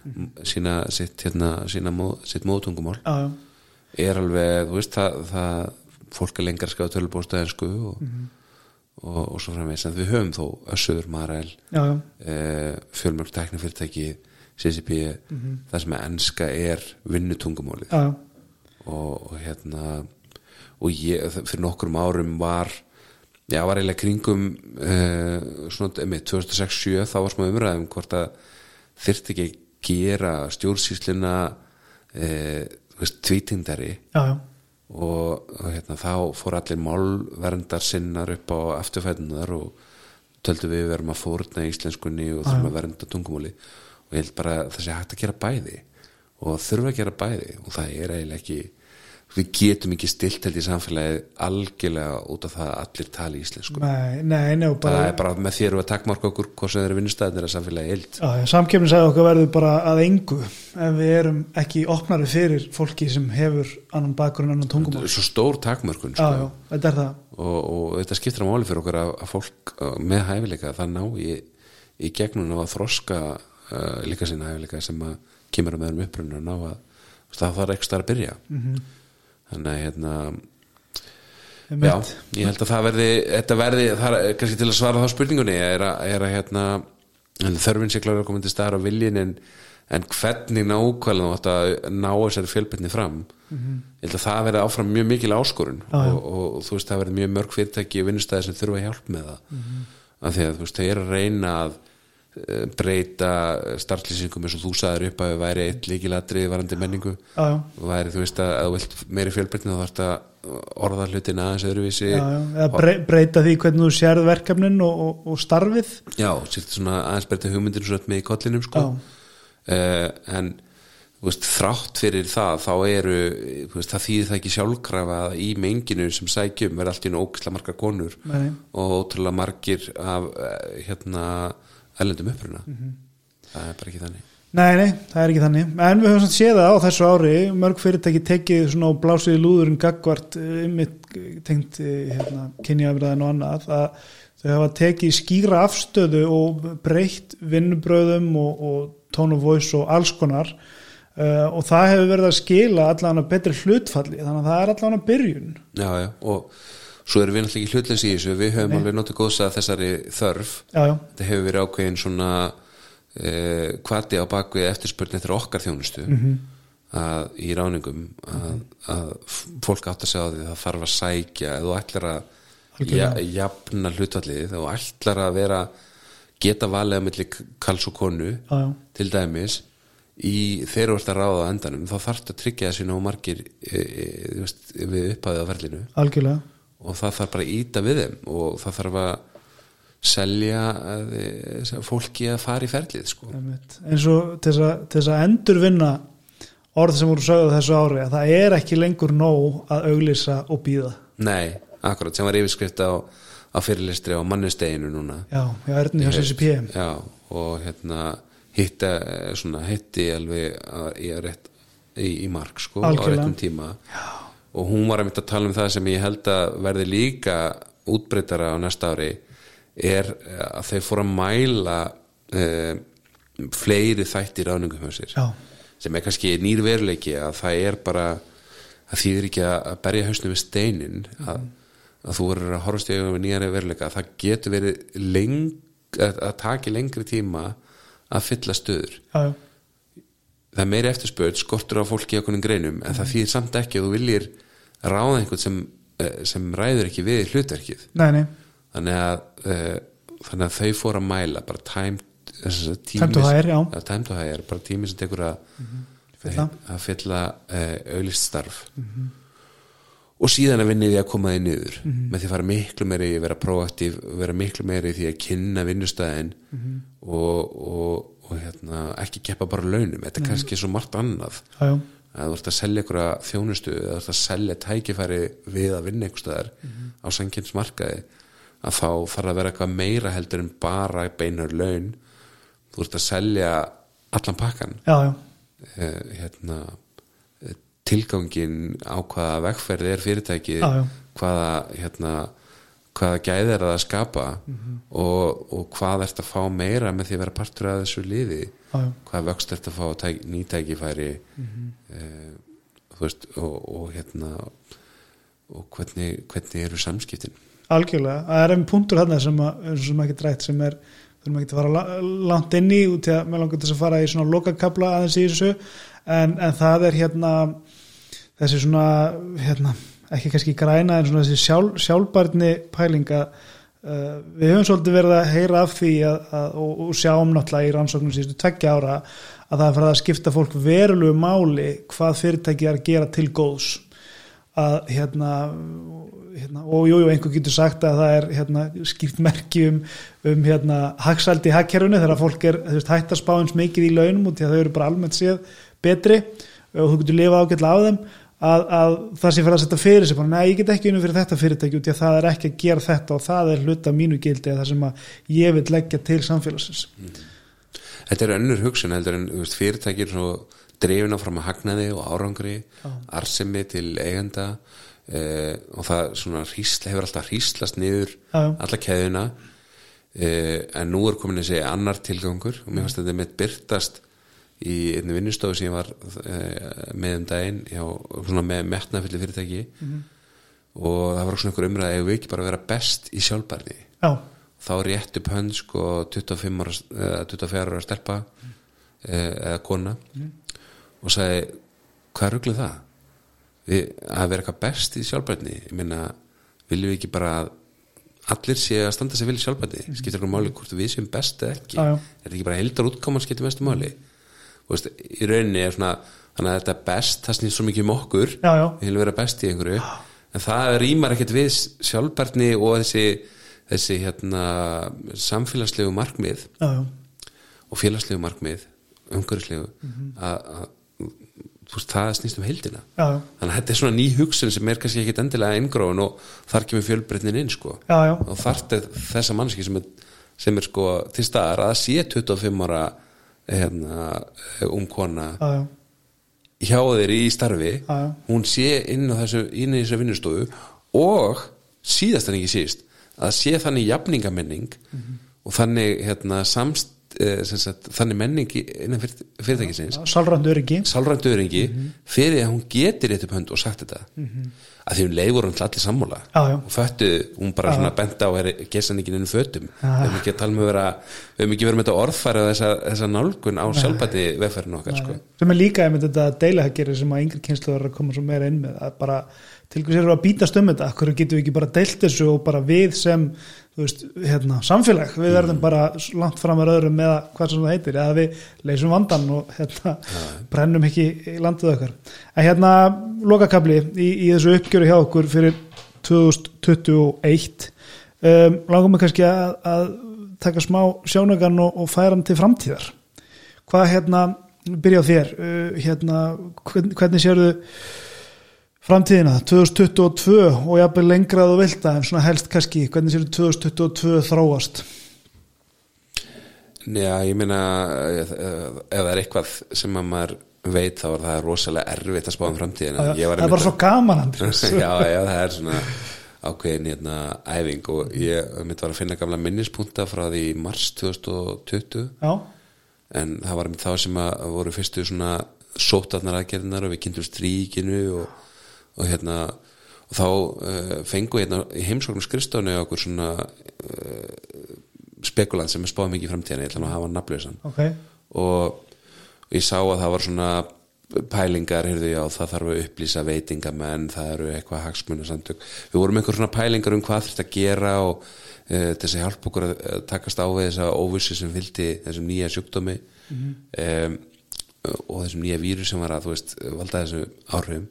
mm. sína, sitt, hérna, sína móð, sitt móðtungumál já, er alveg, þú veist, það, það fólk er lengar skjáð tölubóstaðinsku og, mm. og, og svo framvegs en við höfum þó Össur, Marel e, fjölmjörg teknifyrirtæki CCP, mm -hmm. það sem er enska er vinnutungumálið og, og hérna og ég, fyrir nokkrum árum var já, var eiginlega kringum uh, svona, með 2006-07 þá var smá umræðum hvort að þyrft ekki gera stjórnsýslina uh, tvítindari. Og, og hérna, þá fór allir málverndar sinnar upp á afturfætunar og töldu við verðum að fórna í íslenskunni og þurfum að vernda tungumóli og ég held bara að það sé hægt að gera bæði og þurfa að gera bæði. Og það er eiginlega ekki við getum ekki stilt held í samfélagi algjörlega út af það að allir tali íslensku. Nei, nei, nei, bara, það er bara með þér og að takkmarka okkur hvort sem þeir eru vinnustæðinir að samfélagi held samkjöfni sagði okkur verður bara að engu ef við erum ekki opnari fyrir fólki sem hefur annan bakgrunn annan tungum þetta er svo stór takkmarkun sko. og, og þetta skiptir á máli fyrir okkur að, að fólk með hæfileika það ná í, í gegnum að þroska uh, líka sinna hæfileika sem að kemur með um upprunna ná að það þarf ekki að byrja. -hmm. Þannig að hérna. Já, ég held að það verði verði, það er kannski til að svara þá spurningunni er að, er að hérna en þörfin sé klára að koma til staðar á viljin en, en hvernig nákvæmlega þú átt að ná þessari fjölbyrni fram ég held að það verði áfram mjög mikil áskorun já. og, og, og þú veist það verði mjög mörg fyrirtæki og vinnustæði sem þurfa hjálp með það af því að þú veist þau eru að reyna að breyta startlýsingum eins og þú sagðir upp að við væri eitt líkilatrið varandi menningu. Já, já, væri þú veist að að þú vilt meiri fjölbreytni þá þarf þetta orða hlutin aðeins öðruvísi. Já. Eða brey, breyta því hvernig þú sérð verkefnin og, og, og starfið. Já, sérst svona aðeins breyta hugmyndir svo með í kollinum sko. Uh, en veist, þrátt fyrir það þá eru, veist, það þýðir það ekki sjálfkrafa að í menginu sem sækjum verða allt í einu ógislega margar konur Nei, nei. og ótrúlega margir af eh, hérna ellendum uppruna. Mhm. það er bara ekki þannig. Nei, nei, það er ekki þannig. En við höfum séð það á þessu ári mörg fyrirtæki tekið svona og blásið í lúðurinn gagvart ymmit tengt eh, hérna, kynjaafræðin og annað að þau hafa tekið skýra afstöðu og breytt vinnubröðum og, og tone of voice og alls konar uh, og það hefur verið að skila allan að betri hlutfalli. Þannig að það er allan að byrjun. Já, já, og svo erum við náttúrulega ekki hlutleysi í þessu. Við höfum alveg notið góðs að þessari þörf. Já, já, þetta hefur verið ákveðin svona uh, kvati á bakvið eftirspurni eftir okkar þjónustu Mhm. að, í ráningum að, að f- fólk átt að segja á því það þarf að sækja eða þú ætlar að ja, jafna hlutvallið þú ætlar að vera geta valið að milli kals og konu já, til dæmis í þú ert að ráða á endanum þá þarfst að tryggja þessi ná margir e, e, við upphæðið á ferlinu. Algjörlega og það þarf bara að íta við þeim og það þarf að selja að, fólki að fara í ferlið sko. Eins og til þess að, endurvinna orð sem voru sögðu þessu ári að það er ekki lengur nóg að auglýsa og býða Nei, akkurat, sem var yfirskrift á, á fyrirlistri á mannusteginu núna já, já, erðin hjá CCP Já, og hérna hitta, svona, hitti alveg að, í, í, í mark sko, á Algjörlega. réttum tíma Já. Og hún var að mynda að tala um það sem ég held að verði líka útbreytara á næsta ári er að þeir fóru að mæla eh, fleiri þætti ráningum hjá sér. Já, sem er kannski nýr veruleiki að það er bara að þýðir ekki að að berja hausnum við steinin að, að þú verður að horfast í auðvitað við nýjari veruleika. Það getur verið leng, að, að taki lengri tíma að fylla stöður. Já, það er meiri eftirspöð, skortur á fólki í okkur greinum en það þýðir samt ekki að þú viljir ráða einhvern sem, eh, sem ræður ekki við hlutverkið. Nei, nei. Þannig að, uh, þannig að þau fóru að mæla bara time, að tími Time to hire, bara tími sem tekur að Fylla. að fylla uh, auðlist starf. Og síðan að vinni því að koma því niður með því að fara miklu meiri að vera proaktív vera miklu meiri í því að kynna vinnustæðin og, og, og hérna, ekki keppa bara launum. Þetta er kannski svo margt annað. Já, já, að þú ert að selja einhverja þjónustu eða þú ert að selja tækifæri við að vinna einhverstaðar á sanginsmarkaði að þá þarf að vera eitthvað meira heldur en bara beinar laun. Þú ert að selja allan pakkan já, já, eh, hérna tilgangin á hvaða vegferð er fyrirtækið Já, já. hvaða hérna hvaða gæði er það að skapa og, og hvað ert að fá meira með því að vera partur af þessu liði. Já. hvað vöxt ert að fá tæk, nýtækifæri eh, þú veist og, og hérna og hvernig, hvernig eru samskiptin? Algjörlega, það er einn punktur hann sem, sem ekki drætt sem er þurfum ekki að fara la- langt inn í út í að mér langar þess að fara í svona lokakabla aðeins í þessu. En, en það er hérna þessi svona hérna, ekki kannski græna en svona þessi sjálf, sjálfbarni pælinga uh, við höfum svolítið verið að heyra af því að, að, og, og sjáum náttúrulega í rannsóknum síðustu tveggja ára að það er farið að skipta fólk verulegu máli hvað fyrirtæki er að gera til góðs. Að hérna, hérna og jú, jú, einhver getur sagt að það er hérna, skýrt merki um, um hérna, hagsaldi í hagkerfinu þegar fólk er veist, hætt að spá eins mikið í launum út því að þau eru bara almennt séð betri og þú getur lifa ágætlega á þeim að, að það sé fyrir að setja fyrir sig nei, ég get ekki unum fyrir þetta fyrirtæki út því að það er ekki að gera þetta og það er hluta mínu gildi eða það sem að ég vil leggja til samfélagsins. Þetta er önnur hugsun heldur en veist, fyrirtækir svo drefina fram að hagnaði og árangri arsemi til eigenda uh, og það hrísla, hefur alltaf hríslast niður já. alla keðuna uh, en nú er komin þessi annar tilgangur og mér fannst þetta mitt byrtast í einni vinnustofu sem ég var uh, með um daginn hjá, svona með metnafylli fyrirtæki. Og það var svona einhver umræði ef við ekki bara vera best í sjálfbærni? Já, þá rétti upp hönd sko 25 ára, eða 24 ára stelpa eh, eða kona og sagði hvað rugglu það? Við, að vera eitthvað best í sjálfbærni? Ég meina, viljum við ekki bara að allir sé að standa sig vel í sjálfbærni? Skiptir eitthvað máli hvort við séum best eða ekki? Já, já. er þetta ekki bara heildar útkoman skiptir mestu máli veist, í rauninni er svona þannig að þetta er best, það snýst svo mikið um okkur. Já, já. við viljum vera best í einhverju. En það rýmar ekkert við sjálfbærni og þessi, þessi hérna, samfélagslegu markmið já, og félagslegu markmið umhverfislegu að, að þú veist, það snýst um heildina. Þannig að þetta er svona ný hugsun sem er kannski ekkit endilega inngróin og þar kemur fjölbreytnin inn sko. Og þarft er þessa mannski sem er, sem er sko til staðar að sé 25 ára hérna, um kona já, já. hjá þeir í starfi já. hún sé inn á þessu inn í þessu vinnustofu og síðast en ekki síst að sé þannig jafningamenning Mhm. og þannig hérna, samst, eh, sagt, þannig menning í- innan fyrirtækisins. Sálrænt öryggi. Sálrænt öringi Mhm. fyrir að hún geti rétt upp hönd og sagt þetta. Að því hún leiður hún allir sammála. Já, já. og föttu, hún bara svona benda á er gesan ekki ennum fötum. Já. við höfum ekki að tala með vera við höfum ekki verið með þetta orðfæra þessa, þessa nálgun á sjálfbæti vefferðinu okkar sko. sem er líka einmitt þetta deilahækjari sem að yngri kynslu er að koma svo meira inn með að bara til eru að býtast um þetta? Hverju getum við ekki bara deilt þessu og bara við sem veist, hérna, samfélag. Við verðum bara langt fram að öðrum með hvað sem það heitir, eða við leysum vandan og hérna, brennum ekki í landið okkar. En hérna lokakabli í, í þessu uppgjöru hjá okkur fyrir 2021 um, langum við kannski að, að taka smá sjónagan og, og færa hann til framtíðar. Hvað hérna, byrja á þér? Uh, hérna, hvern, hvernig sérðu framtíðina 2022 og jafnvel lengrað og vilda en svona helst kannski, hvernig sérðu 2022 þróast? Já, ég meina ef ef það er eitthvað sem að maður veit þá er það rosalega erfitt að spá um framtíðina. Það Ég var er bara svo gaman Andrés. Já, já, það er svona ákveðin hérna æfing og ég mitt var að finna gamla minnispunkta frá því mars 2020 já, en það var með þá sem að voru fyrstu svona sótarnar aðgerðinar og við kynntum stríkinu og, og hérna og þá uh, fengu hérna í heimsóknum skrifstofni okkur svona uh, spekulant sem er spáð mikið í framtíðan ég ætla nú að hafa hann nafnlausan. Ok. Og ég sá að það var svona pælingar, heyrðu já, það þarf að upplýsa veitingamenn, það eru eitthvað hagsmunasamtök, við vorum einhver svona pælingar um hvað þurft að gera og e, til þess að hjálpa okkur að takast á við þessa óvissi sem fylgdi þessum nýja sjúkdómi mm og þessum nýja vírus sem var að, þú veist, valda þessu áhrifum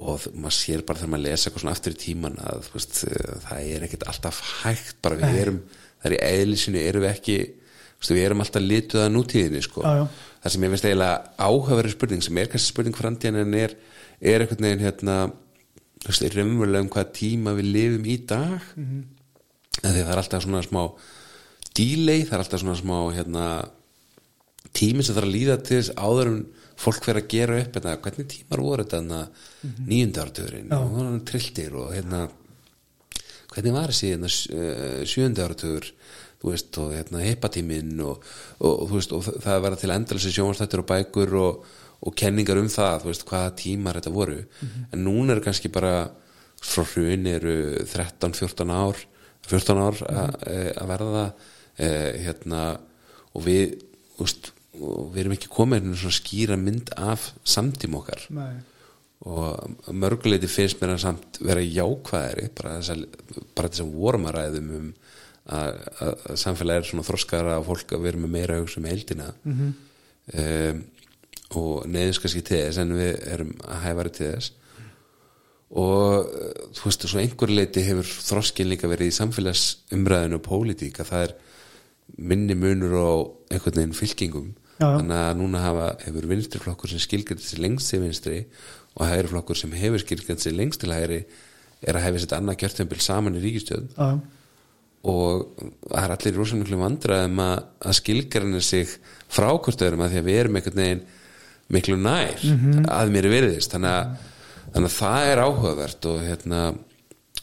og maður sér bara þegar maður lesa eitthvað svona aftur í tíman að veist, eh, það er ekkert alltaf hægt bara við erum, það er í eðlisinu erum við ekki, veist, við erum alltaf lituð að nútíðinni sko Já, já. það sem ég veist eiginlega áhafari spurning sem er kannski spurning framtíðan en er, er einhvern veginn hérna þú veist, er raunverulega um hvað tíma við lifum í dag mm. -hmm. það er alltaf svona smá delay, það er alltaf svona smá hérna tími sem þarf að líða til þess áður en fólk fer að gera upp hérna, hvernig tímar voru þetta hérna, nýjunda áratugurinn og það var trilltir og hérna hvernig var þessi hérna, sjönda áratugur þú veist, og hérna heipatíminn og, og, og, þú veist, og það að vera til endalessi sjónvarstættur og bækur og, og kenningar um það, þú veist, hvaða tímar þetta voru, en núna er kannski bara frá hrun eru 13-14 ár 14 ár að að verða eh, hérna og við, þú veist, og við erum ekki komið með svona skýra mynd af samtíma okkar Nei. og mörguleiti finnst mér að samt vera jákvæðari bara þess að bara þess að vorum að ræðum um að, að, að samfélagi er svona þroskara og fólk að vera með meira að hugsa um heildina -hmm. um, og neðins kannski til þess en við erum að hæfari til þess og eh, þú veist, svo einhver leiti hefur þroskin líka verið í samfélagsumræðinu og pólitík að það er minni munur á einhvern veginn fylkingum Já, já. þannig að núna hafa, hefur vinstriflokkur sem skilgjönd sér lengst til vinstri og hægri flokkur sem hefur skilgjönd sér lengst til hægri er að hefði sett annað kjörtempil saman í ríkistjóð já, og það er allir rosa miklu vandræðum að, að skilgjarnir sig frá hvort öðrum að því að við erum einhvern veginn miklu nær að mér er veriðist þannig að, þannig að það er áhugavert og hérna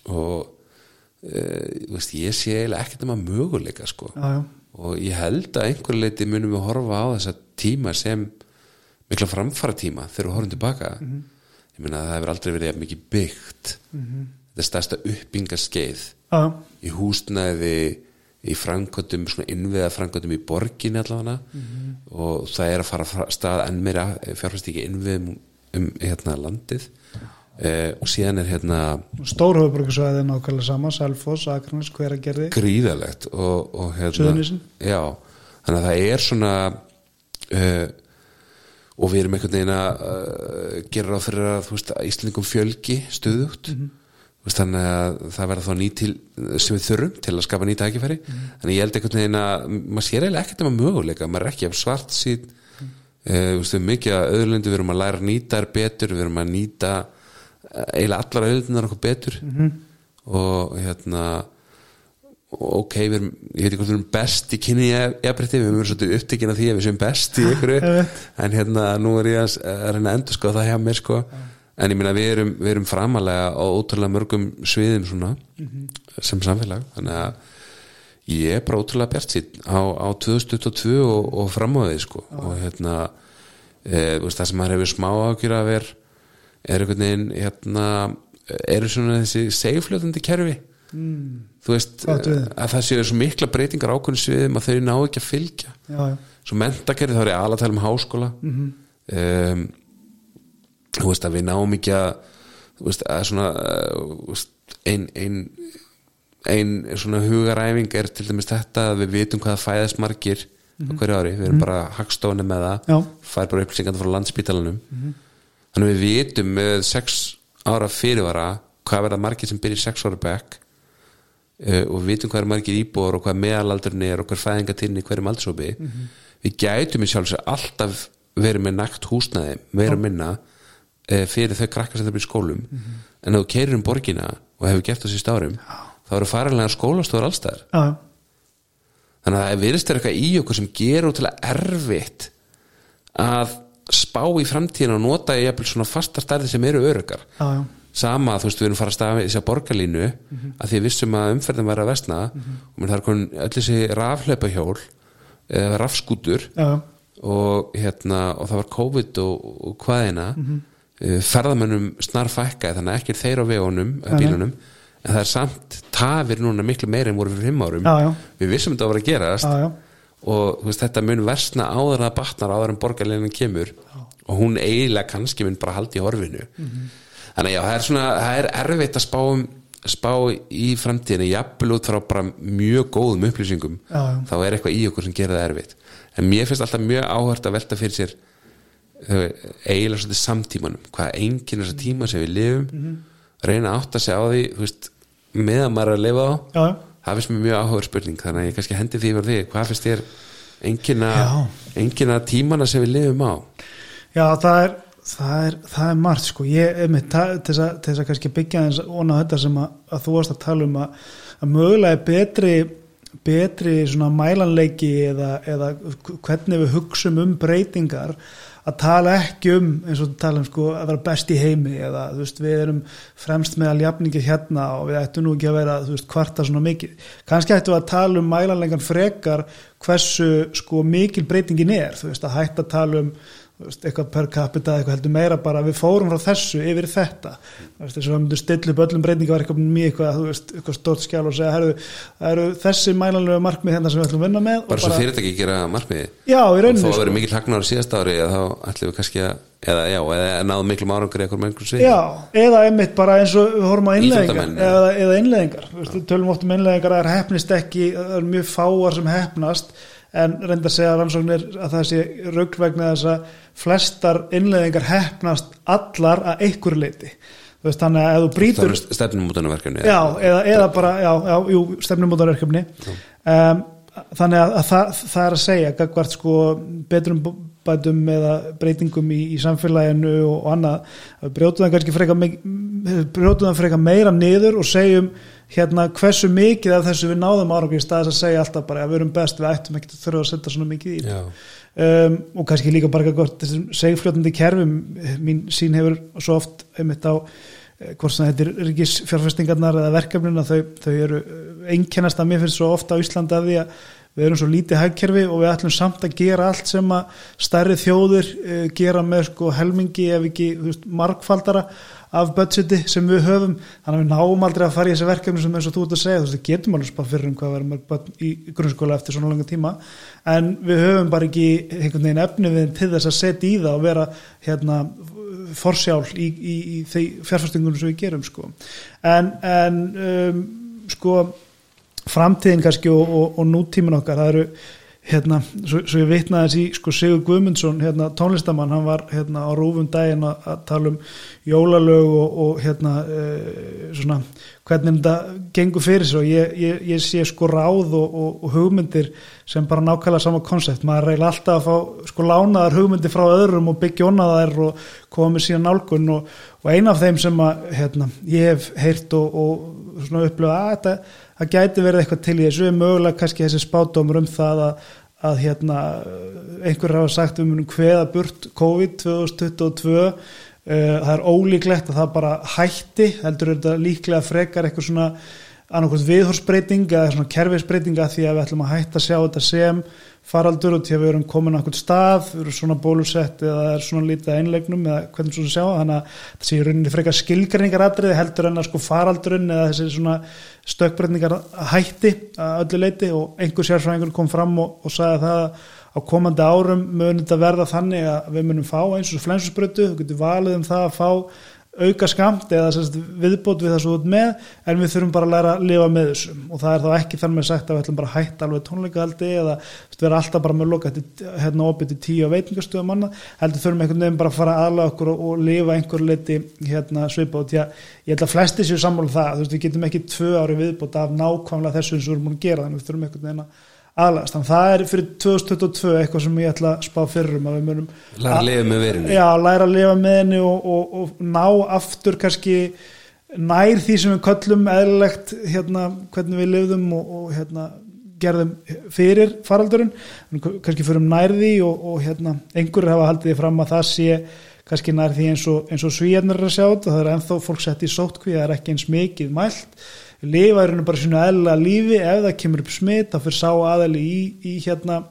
og uh, veist, ég sé eiginlega ekkert um að möguleika sko. Já, já, og ég held að einhverju leiti munum við horfa á þessa tíma sem mikla framfara tíma þegar við horfum tilbaka ég meina að það hefur aldrei verið mikið byggt. Þetta er stærsta uppbyngaskeið já, já, í húsnæði í framkvæmdum, svona innviða framkvæmdum í borginni allavega. Og það er að fara stað enn meira fjárfæst ekki innviðum um hérna landið eh, og síðan er hérna stórhöfuborgarsvæði er nákvæmlega sama, Selfoss, Akranes, Hveragerði gríðalegt og, og hérna, já, þannig að það er svona uh, og við erum einhvern veginn að uh, gera að, þú veist, að Íslendingum fjölgi stuðugt Mhm. þú veist, þannig að það verða þá ný til sem við þurfum til að skapa ný tækifæri Mhm. þannig ég held einhvern veginn að maður sér eiginlega ekkert um að möguleika, maður er ekki af svart síð Mhm. uh, þú veist, við erum mikið að auðlundu, við erum að læra að nýta þær betur við erum að nýta eiginlega allar auðlundunar okkur betur. Mhm. og hérna ok, við erum, ég veit ekki hvort við erum best í kynni jafnbretti, við erum svolítið upptekinn af því að við séum best í ykkur en hérna, nú er ég að, að reyna að endur sko það hjá mér sko. En ég meina við erum, við erum framalega á ótrúlega mörgum sviðum svona sem samfélag, þannig að ég er bara ótrúlega bjart sín á, á 2022 og, og fram á því sko. Og hérna e, það sem maður hefur smá ágjur að ver er einhvern veginn hérna, eru svona þessi segfljóðandi kerfi? Mm. þú veist að það séu svo mikla breytingar ákveðin sviðum að þau ná ekki að fylgja. Já, já, svo mentakerfi þá er ég aðla að tala um háskóla. Um, þú veist að við náum ekki að þú veist að svona þú veist, ein, ein svona hugaræfing er til dæmis þetta að við vitum hvaða fæðast margir á hverju ári, við erum bara hagstofni með það, fær bara upplýsingandi frá landspítalanum þannig að við vitum með sex ára fyrirvara hvað verða margir sem í sex ára bekk uh, og við vitum hvað er margir íbúar og hvað meðalaldurinn er og hver fæðingatinni hverjum aldursopi við gætum í sjálfs alltaf verið með nakt húsnæði meira og minna uh, fyrir þau krakkar sem það byrja í skólum. En ef þú keirir um borgina og hefur gert það síst árum þá eru faralega skólastofur allstæðar já, þannig að það virðist er eitthvað í okkur sem gerur útrúlega erfitt að spá í framtíðina og nota í jafnvel svona fasta stærði sem eru öryggar já, já. sama, þú veist, við erum fara að stafa í þess að borgarlínu að því vissum að umferðin var að vestna og menn það er konin öll þessi rafhlaupahjól eða rafskútur já, já. og hérna og það var COVID og, og hvaðina mm ferðamönnum snar fækkaði þannig að ekki þeir á vegunum bílunum, en það er samt tafir núna miklu meira en voru fyrir fimm árum. Já, við vissum þetta að vera að gerast. Og veist, þetta mun versna áður en að batnar áður en borgarleginn kemur. Og hún eiginlega kannski mun bara haldi í horfinu. Þannig að já, það er svona það er erfitt að spá, um, spá í framtíðinu, jafnvel út frá bara mjög góðum upplýsingum Já, já. þá er eitthvað í okkur sem gerir það erfitt. En mér finnst alltaf mjög áhört að velta fyrir sér uh, eiginlega svolítið samtímanum. Hvað enginn þessar tíma sem við lifum reyna að átta sig á því veist, meðan maður er að lifa á Já, já. Það finnst mér mjög áhugur spurning þannig að ég kannski hendi því því hvað finnst þér engina, tímana sem við lifum á? Já, það er, það er, það er margt sko, ég, það, til þess að, þess að kannski byggja þess onna þetta sem að, að þú varst að tala um að, að mögulega er betri betri svona mælanleiki eða, eða hvernig við hugsum um breytingar að tala ekki um eins og tala um sko að vera best í heimi eða þú veist við erum fremst með að ljafningi hérna og við ættum nú ekki að vera þú veist kvarta svona mikið. Kannski ættum við að tala um mælanlegan frekar hversu sko mikil breytingin er þú veist að hætta að tala um eitthvað per capita eitthvað heldur meira bara við fórum frá þessu yfir þetta. Þess að við myndum stilla upp öllum breytingaverkefnum í eitthvað, veist, eitthvað stórt skjál og segja, herru, það eru þessi mælanlega markmið hérna sem við ætlum að vinna með og bara svo fyrirtæki gera markmiði já, í rauninni að sko. vera mikil hagnar síðast ári þá ætlum við kannski að eða já, eða náðu miklum árangur eitthvað með einhverjum svið Já, eða einmitt bara eins og við horfum á innleðingar eða, eða innleðingar tölum oft um innleðingar að það er en reynda að segja rannsóknir að það sé rögl vegna þess að flestar innleðingar hefnast allar að einhverju leiti veist þannig að ef þú er stefnumútanverkefni já, eða, eða bara, já, já, jú, stefnumótarverkefni um, þannig að, að það, það er að segja gagvart sko betrum bætum eða breytingum í, í samfélaginu og, annað, að það kannski freka, brjótum það freka meira niður og segjum hérna hversu mikið af þessu við náðum árangur í staðis að segja alltaf bara að við erum best, við ættum ekki að þurfa að setja svona mikið í. Um, og kannski líka bara gott þessum segfljótandi kerfum mín sín hefur svo oft einmitt á eh, hvort sem þetta er ríkisfjárfestingarnar eða verkefnina þau, þau eru einkennast að mér finnst svo ofta á Íslanda að því að við erum svo lítið hægkerfi og við ætlum samt að gera allt sem að stærri þjóður uh, gera með sko helmingi ef ekki veist, markfaldara af budgeti sem við höfum. Þannig að við náum aldrei að fara í þessi verkefni sem eins og þú ert að segja, þú veist, við getum alveg spara fyrir um hvað verðum í grunnskóla eftir svona langa tíma. En við höfum bara ekki einhvern veginn efni við til þess að setja í það og vera hérna forsjál í, í, í fjárfæstingunum sem við gerum sko. En, en um, sko framtíðin kannski og, og, og nútímin okkar það eru hérna, svo, svo ég vitnaði þessi sko Sigur Guðmundsson, hérna tónlistamann hann var hérna á rúfum daginn að, að tala um jólalög og, og hérna e, svona hvernig þetta gengur fyrir og ég, ég, ég sé sko ráð og hugmyndir sem bara nákvæmlega sama konsept, maður reyla alltaf að fá sko lánaðar hugmyndir frá öðrum og byggja onaðar og koma með síðan nálgun. Og eina af þeim sem að hérna, ég hef heyrt og svona upplöfa að þetta það gæti verið eitthvað til í þessu. Mögulega kannski þessi spátumur um það að, að hérna, einhver hafa sagt um hveða burt COVID 2022 uh, það er ólíklegt að það bara hætti heldur er þetta líklega frekar eitthvað svona annarkvæmt viðhorsbreyting eða svona kerfisbreytinga því að við ætlum að hætta að sjá þetta sem faraldur og til að við erum komin á einhvern stað, við erum svona bólusett eða er svona lítið einlegnum eða hvernig svona sjá þannig að það sé rauninni frekar skilgrinningar aðriði heldur en að sko faraldurinn eða þessi svona stökkbreytingar hætti að öllu leiti og einhver sérfræðingur kom fram og, og sagði það á komandi árum munum þetta verða þannig að við munum fá eins og flensusbrötu, við getum valið um það að fá auka skamt eða sérst, viðbót við það svo út með en við þurfum bara að læra að lifa með þessu og það er þá ekki þannig að sagt að við ætlum bara að hætta alveg tónleikahaldi eða vera alltaf bara með loka hérna opið til tíu veitingastöðum manna heldur þurfum einhvern veginn bara að fara aðla okkur og, og lifa einhver leiti hérna svipa og ég held að flesti séu sammála um það, þú veist við getum ekki tvö ári viðbót af nákvæmlega þessu eins og við erum múin að gera. Þannig við þurfum einhvern veginn að aðlast, þannig að það er fyrir 2022 eitthvað sem ég ætla að spá fyrrum að við munum læra að lifa með verinu já, læra að lifa með henni og, og, og ná aftur kannski nær því sem við köllum eðlilegt hérna hvernig við lifðum og, og hérna gerðum fyrir faraldurinn. Kannski fyrir um nærði og hérna einhverju hafa haldið því fram að það sé kannski nær því eins og, og svíjarnir er að sjá þetta, það er enþá fólk sett í sótkví það er ekki eins mikið mælt lifa er bara svona eðla lífi. Ef það kemur upp smitt þá fyrir sá aðali í, í hérna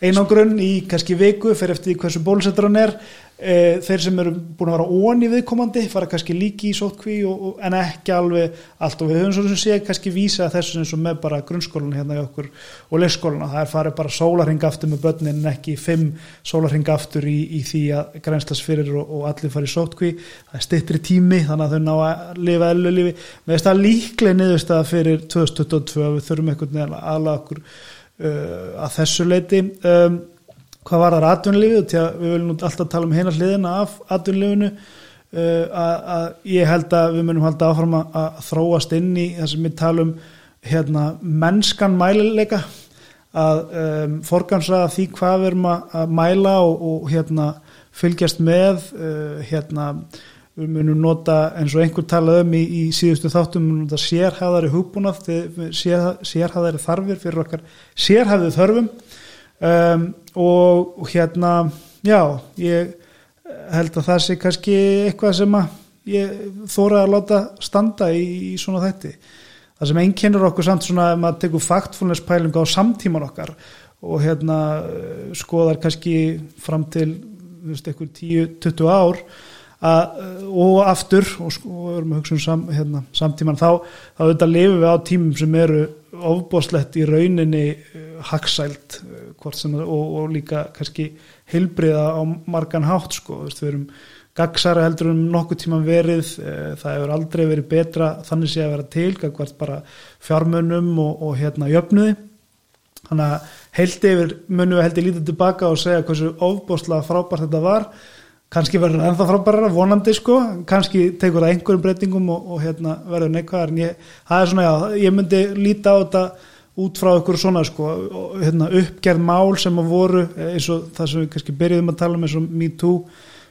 einangrunn í kannski viku fyrir eftir hversu bólusettur hann er þeir sem eru búin að vera ón í viðkomandi fara kannski líki í sótkví en ekki alveg allt. Og við höfum svona sem sé kannski vísa þessu og með bara grunnskólan hérna í okkur og leikskólan það er farið bara sólarhing aftur með börnin en ekki fimm sólarhing aftur í, í því að grænslas fyrir og, og allir farið sótkví það er stittri tími þannig að þau ná að lifa ellu lífi. Með þess að líklega niðurst að fyrir 2022 við þurfum einhvern veginn að ala okkur uh, að þessu leiti um, hvað var það aðtunlífið til að við viljum alltaf tala um heina hliðina af aðtunlífinu uh, að ég held að við munum halda áfram að, þróast inn í það sem við talum hérna, mennskan mælileika að um, forgansa því hvað við erum að, mæla og, og hérna, fylgjast með uh, hérna við munum nota eins og einhver talað um í, í síðustu þáttum, við munum nota sérhæðari hugbúnað, sérhæðari þarfir fyrir okkar sérhæðið þörfum um, og, og hérna já, ég held að það sé kannski eitthvað sem að ég þóra að láta standa í, í svona þætti. Það sem einkennur okkur samt svona að maður tekur faktfulness pælinga á samtíman okkar og hérna skoðar kannski fram til eitthvað 10-20 ár að, og aftur og, við erum að hugsa um sam, hérna, samtíman þá, þá auðvitað lifum við á tímum sem eru ofbóslegt í rauninni uh, haksælt uh, og, og líka kannski heilbriða á margan hátt sko, við erum gagsara heldur um nokkuð tíma verið. Uh, það hefur aldrei verið betra þannig sé að vera til, bara fjármönnum og, og hérna jöfnuði. Þannig að heildi yfir munum við heldur lítið tilbaka og segja hversu ofbósla frábært þetta var. Kannski verður ennþá frábæra vonandi sko, kannski tekur það einhverjum breytingum og, og hérna, verður neikvæðar en ég, það já, ég myndi líta á þetta út frá ykkur svona sko, hérna, uppgerð mál sem að voru eins og það sem við kannski byrjuðum að tala um eins og me too,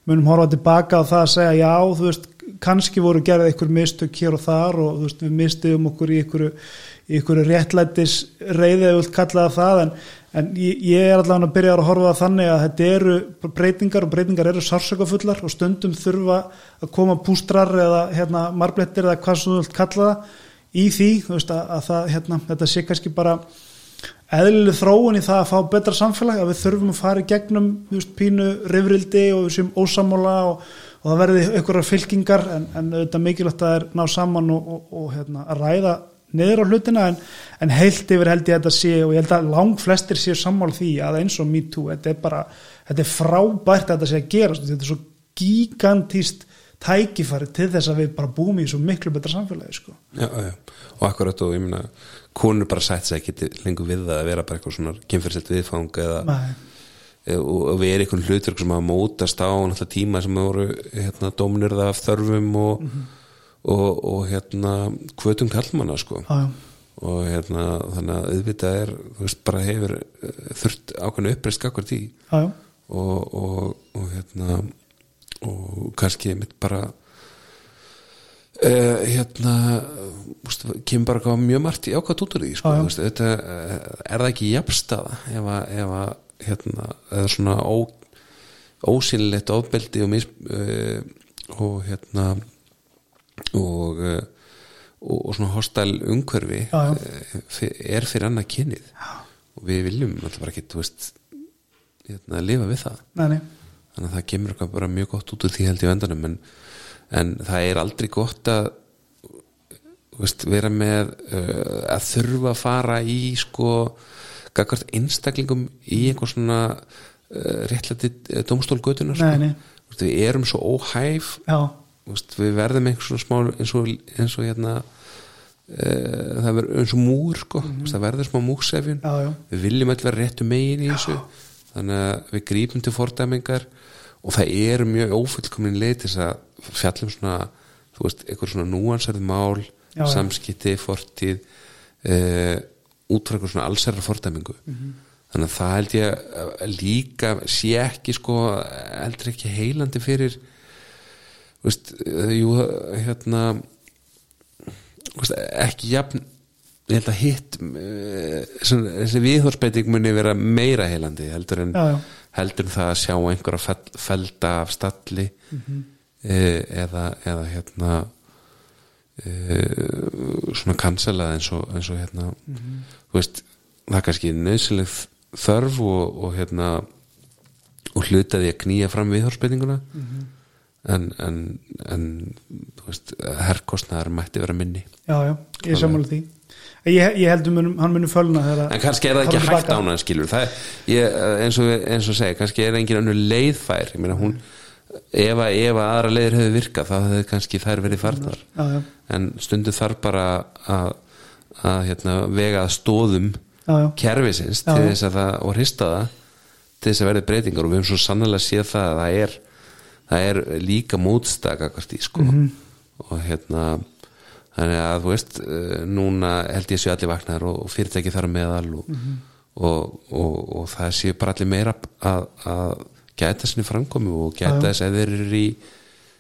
munum horfa tilbaka á það að segja já, þú veist kannski voru gerðið ykkur mistök hér og þar og veist, við mistiðum okkur í ykkur í ykkur réttlættis reyðið við vilt kallaða það en, en ég, ég er allavega að byrja að horfa þannig að þetta eru breytingar og breytingar eru sársökafullar og stundum þurfa að koma pústrar eða hérna, marblettir eða hvað sem þú vilt kalla það í því veist, að, að það, hérna, þetta sé kannski bara eðlileg þróun í það að fá betra samfélag að við þurfum að fara í gegnum veist, pínu rifrildi og við séum ósamála og, og það verði einhverjar fylkingar en, en þetta mikilvægt að það er ná saman og, og, og hérna, að ræða niður á hlutina en, en heilt yfir held ég að þetta sé og ég held að lang flestir séu sammál því að eins og me too, þetta er bara þetta er frábært að þetta sé að gera þetta er svo gigantíst tækifæri til þess að við bara búum í svo miklu betra samfélagi sko. já, já. og akkurat og ég minna konur bara sætt sér ekki lengur við það að vera bara eitthvað svona kemfyrirselt viðfang eða Nei. og við erum einhvern hlutur sem að mótast á náttúrulega tíma sem voru hérna, dóminurða af þörfum og, og, og hérna kvötum kallmanna sko Já, og hérna þannig að auðvitað er þú veist bara hefur eh, þurft ákveðinu uppreist akkar tí og, og, og hérna og kannski mitt bara uh, hérna úst, kemur bara eitthvað mjög margt í ákvæða út úr því sko, veist, þetta, eh, er það ekki jafnstaða ef að, ef að hérna, eða svona ó, ósynlegt ofbeldi og, mis, uh, og hérna og uh, og, og svona hostæl umhverfi er fyrir annað kynið já. og við viljum alltaf bara ekki veist, hérna, lifa við það Nei, nei. Þannig að það kemur eitthvað bara mjög gott út úr því held ég á endanum. En, en það er aldrei gott að veist, vera með uh, að þurfa að fara í sko gagvart einstaklingum í einhver svona uh, réttlæti uh, domstólgötunar sko. Nei, nei. Þú veist, við erum svo óhæf. Já, veist, við verðum einhver svona smá eins og, eins og hérna það verður eins og múr sko, mm það verður smá múksefjun já, já. við viljum alltaf vera réttu megin í þessu. Þannig að við grípum til fordæmingar og það er mjög ófullkomin leið til þess að fjallum svona þú veist, eitthvað svona núansarð mál Já, já. samskipti, fortíð uh, út frá eitthvað svona allsæra fordæmingu Mhm. þannig að það held ég líka sé ekki sko, heldur ekki heilandi fyrir veist, uh, jú, hérna veist, ekki jafn ég held að hitt uh, þessi viðhorsbeiting muni vera meira heilandi heldur en, Já, já. Heldur en það að sjá einhverja fel, felda af stalli Mhm. uh, eða, eða hérna uh, svona kanselað eins og, eins og hérna Mhm. þú veist, það er kannski nöðsileg þörf og, og hérna og hlutaði að knýja fram viðhorsbeitinguna Mhm. en, en, en veist, herrkostnaðar mætti vera minni já, já, ég sammála því ég, ég heldur munum, hann munum fölna en kannski er það ekki hægt án hann skilur það, ég, eins, og, og segja kannski er engin önnur leiðfær meina hún ef að, ef að aðra leiðir hefur virkað þá hefur kannski þær verið farnar. Já, já, en stundum þarf bara að, að hérna, vega stóðum já, kerfisins til þess að það og hrista það til þess að verði breytingar. Og við höfum svo sannlega séð það að það er, það er líka í sko. Mhm. og hérna þannig að þú veist eh, núna held ég sé allir vaknar og, og fyrirtæki þar meðal og, Mhm. og, og, og það sé bara allir meira að, að gæta sinni framkomi og gæta þess að þeir eru í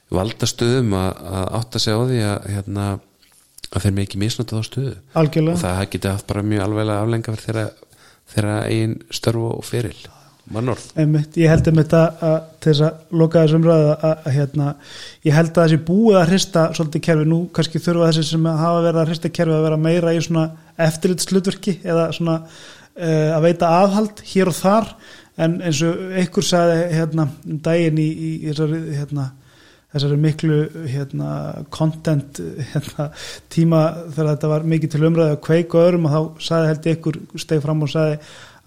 valdastöðum að, að átta sig á því að, hérna, að þeir með ekki misnota þá stöðu. Og algjörlega það geti haft bara mjög alveglega aflenga fyrir þeirra, þeirra eigin störfu og feril Einmitt, ég held um þetta að, til þess að loka þessum ræða að, hérna, ég held að þessi búið að hrista svolítið kerfi, nú kannski þurfa þessi sem hafa verið að hrista kerfi að vera meira í svona eftirlitslutverki eða svona uh, að veita aðhald hér og þar. En eins og einhver sagði hérna um daginn í, í, í þessari hérna þessari miklu hérna, content hérna, tíma þegar þetta var mikið til umræði að kveika öðrum og þá sagði held ég ykkur steg fram og sagði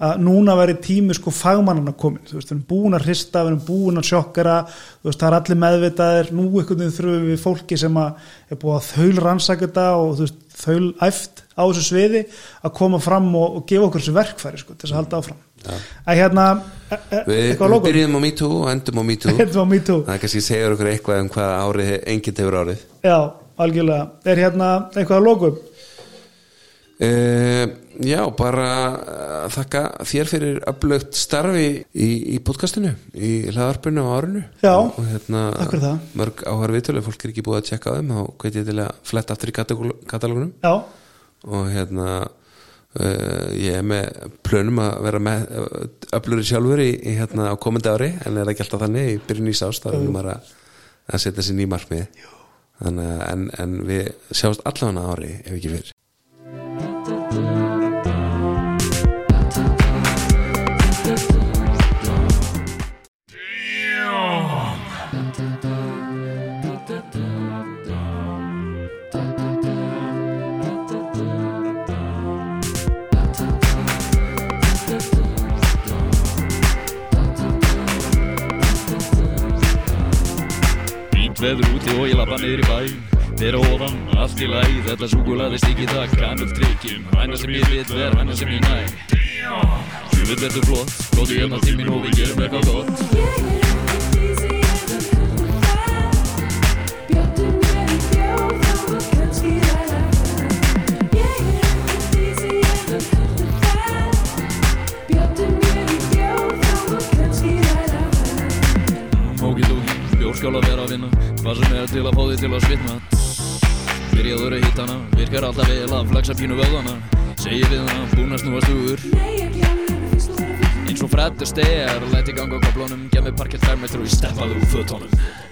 að núna veri tími sko fagmannana komin þú veist, við erum búin að hrista, við erum búin að sjokkara þú veist, það er allir meðvitaðir. Nú einhvern veginn þurfum við fólki sem að er búið að þaul rannsaka þetta og þú veist, þaul æft á þessu sviði að koma fram og, og gefa okkur þessu verkfæri sko, til þess að halda áfram. Já. að hérna, e, e, við, að við byrjum á MeToo og endum á MeToo. Þetta var me too það kannski segir okkur eitthvað um hvað árið enginn hefur árið. Já, algjörlega. Er hérna eitthvað að lóku? Uh, já, bara uh, þakka þér fyrir öflugt starfi í, í podcastinu í hlaðarpinu á árinu. Já, og hérna, takk fyrir það. mörg áhör viðtölu, fólk er ekki búið að tjekka á þeim þá hveit ég til að fletta aftur í katalógunum. Já, og hérna uh, ég er með plönum að vera með öfluri sjálfur í, í hérna á komandi ári en er ekki alltaf þannig í byrjun í sást þá erum maður að, að setja sér ný markmið. Þannig að en, en við sjáumst allan ári ef ekki fyrir veður úti og ég lappa niður í bæ. Þeir ofan, allt í læg Þetta súkulaði stíki það. Kannum tryggjum Hæna sem ég vil ver, hæna sem ég næ. Sjöfut verður flott Góðu hérna til mín og við gerum eitthvað gott. Bjórskál að vera að vinna Hvað sem er til að fá þig til að svitna. Byrjaður að hitta hana Virkar alltaf vel að flexa pínu vöðana Segir við hana, búin að snúa stugur Eins og Fred Astaire Læti ganga á kaplónum Gef mig parkett fermetru í steppaðu úr fötunum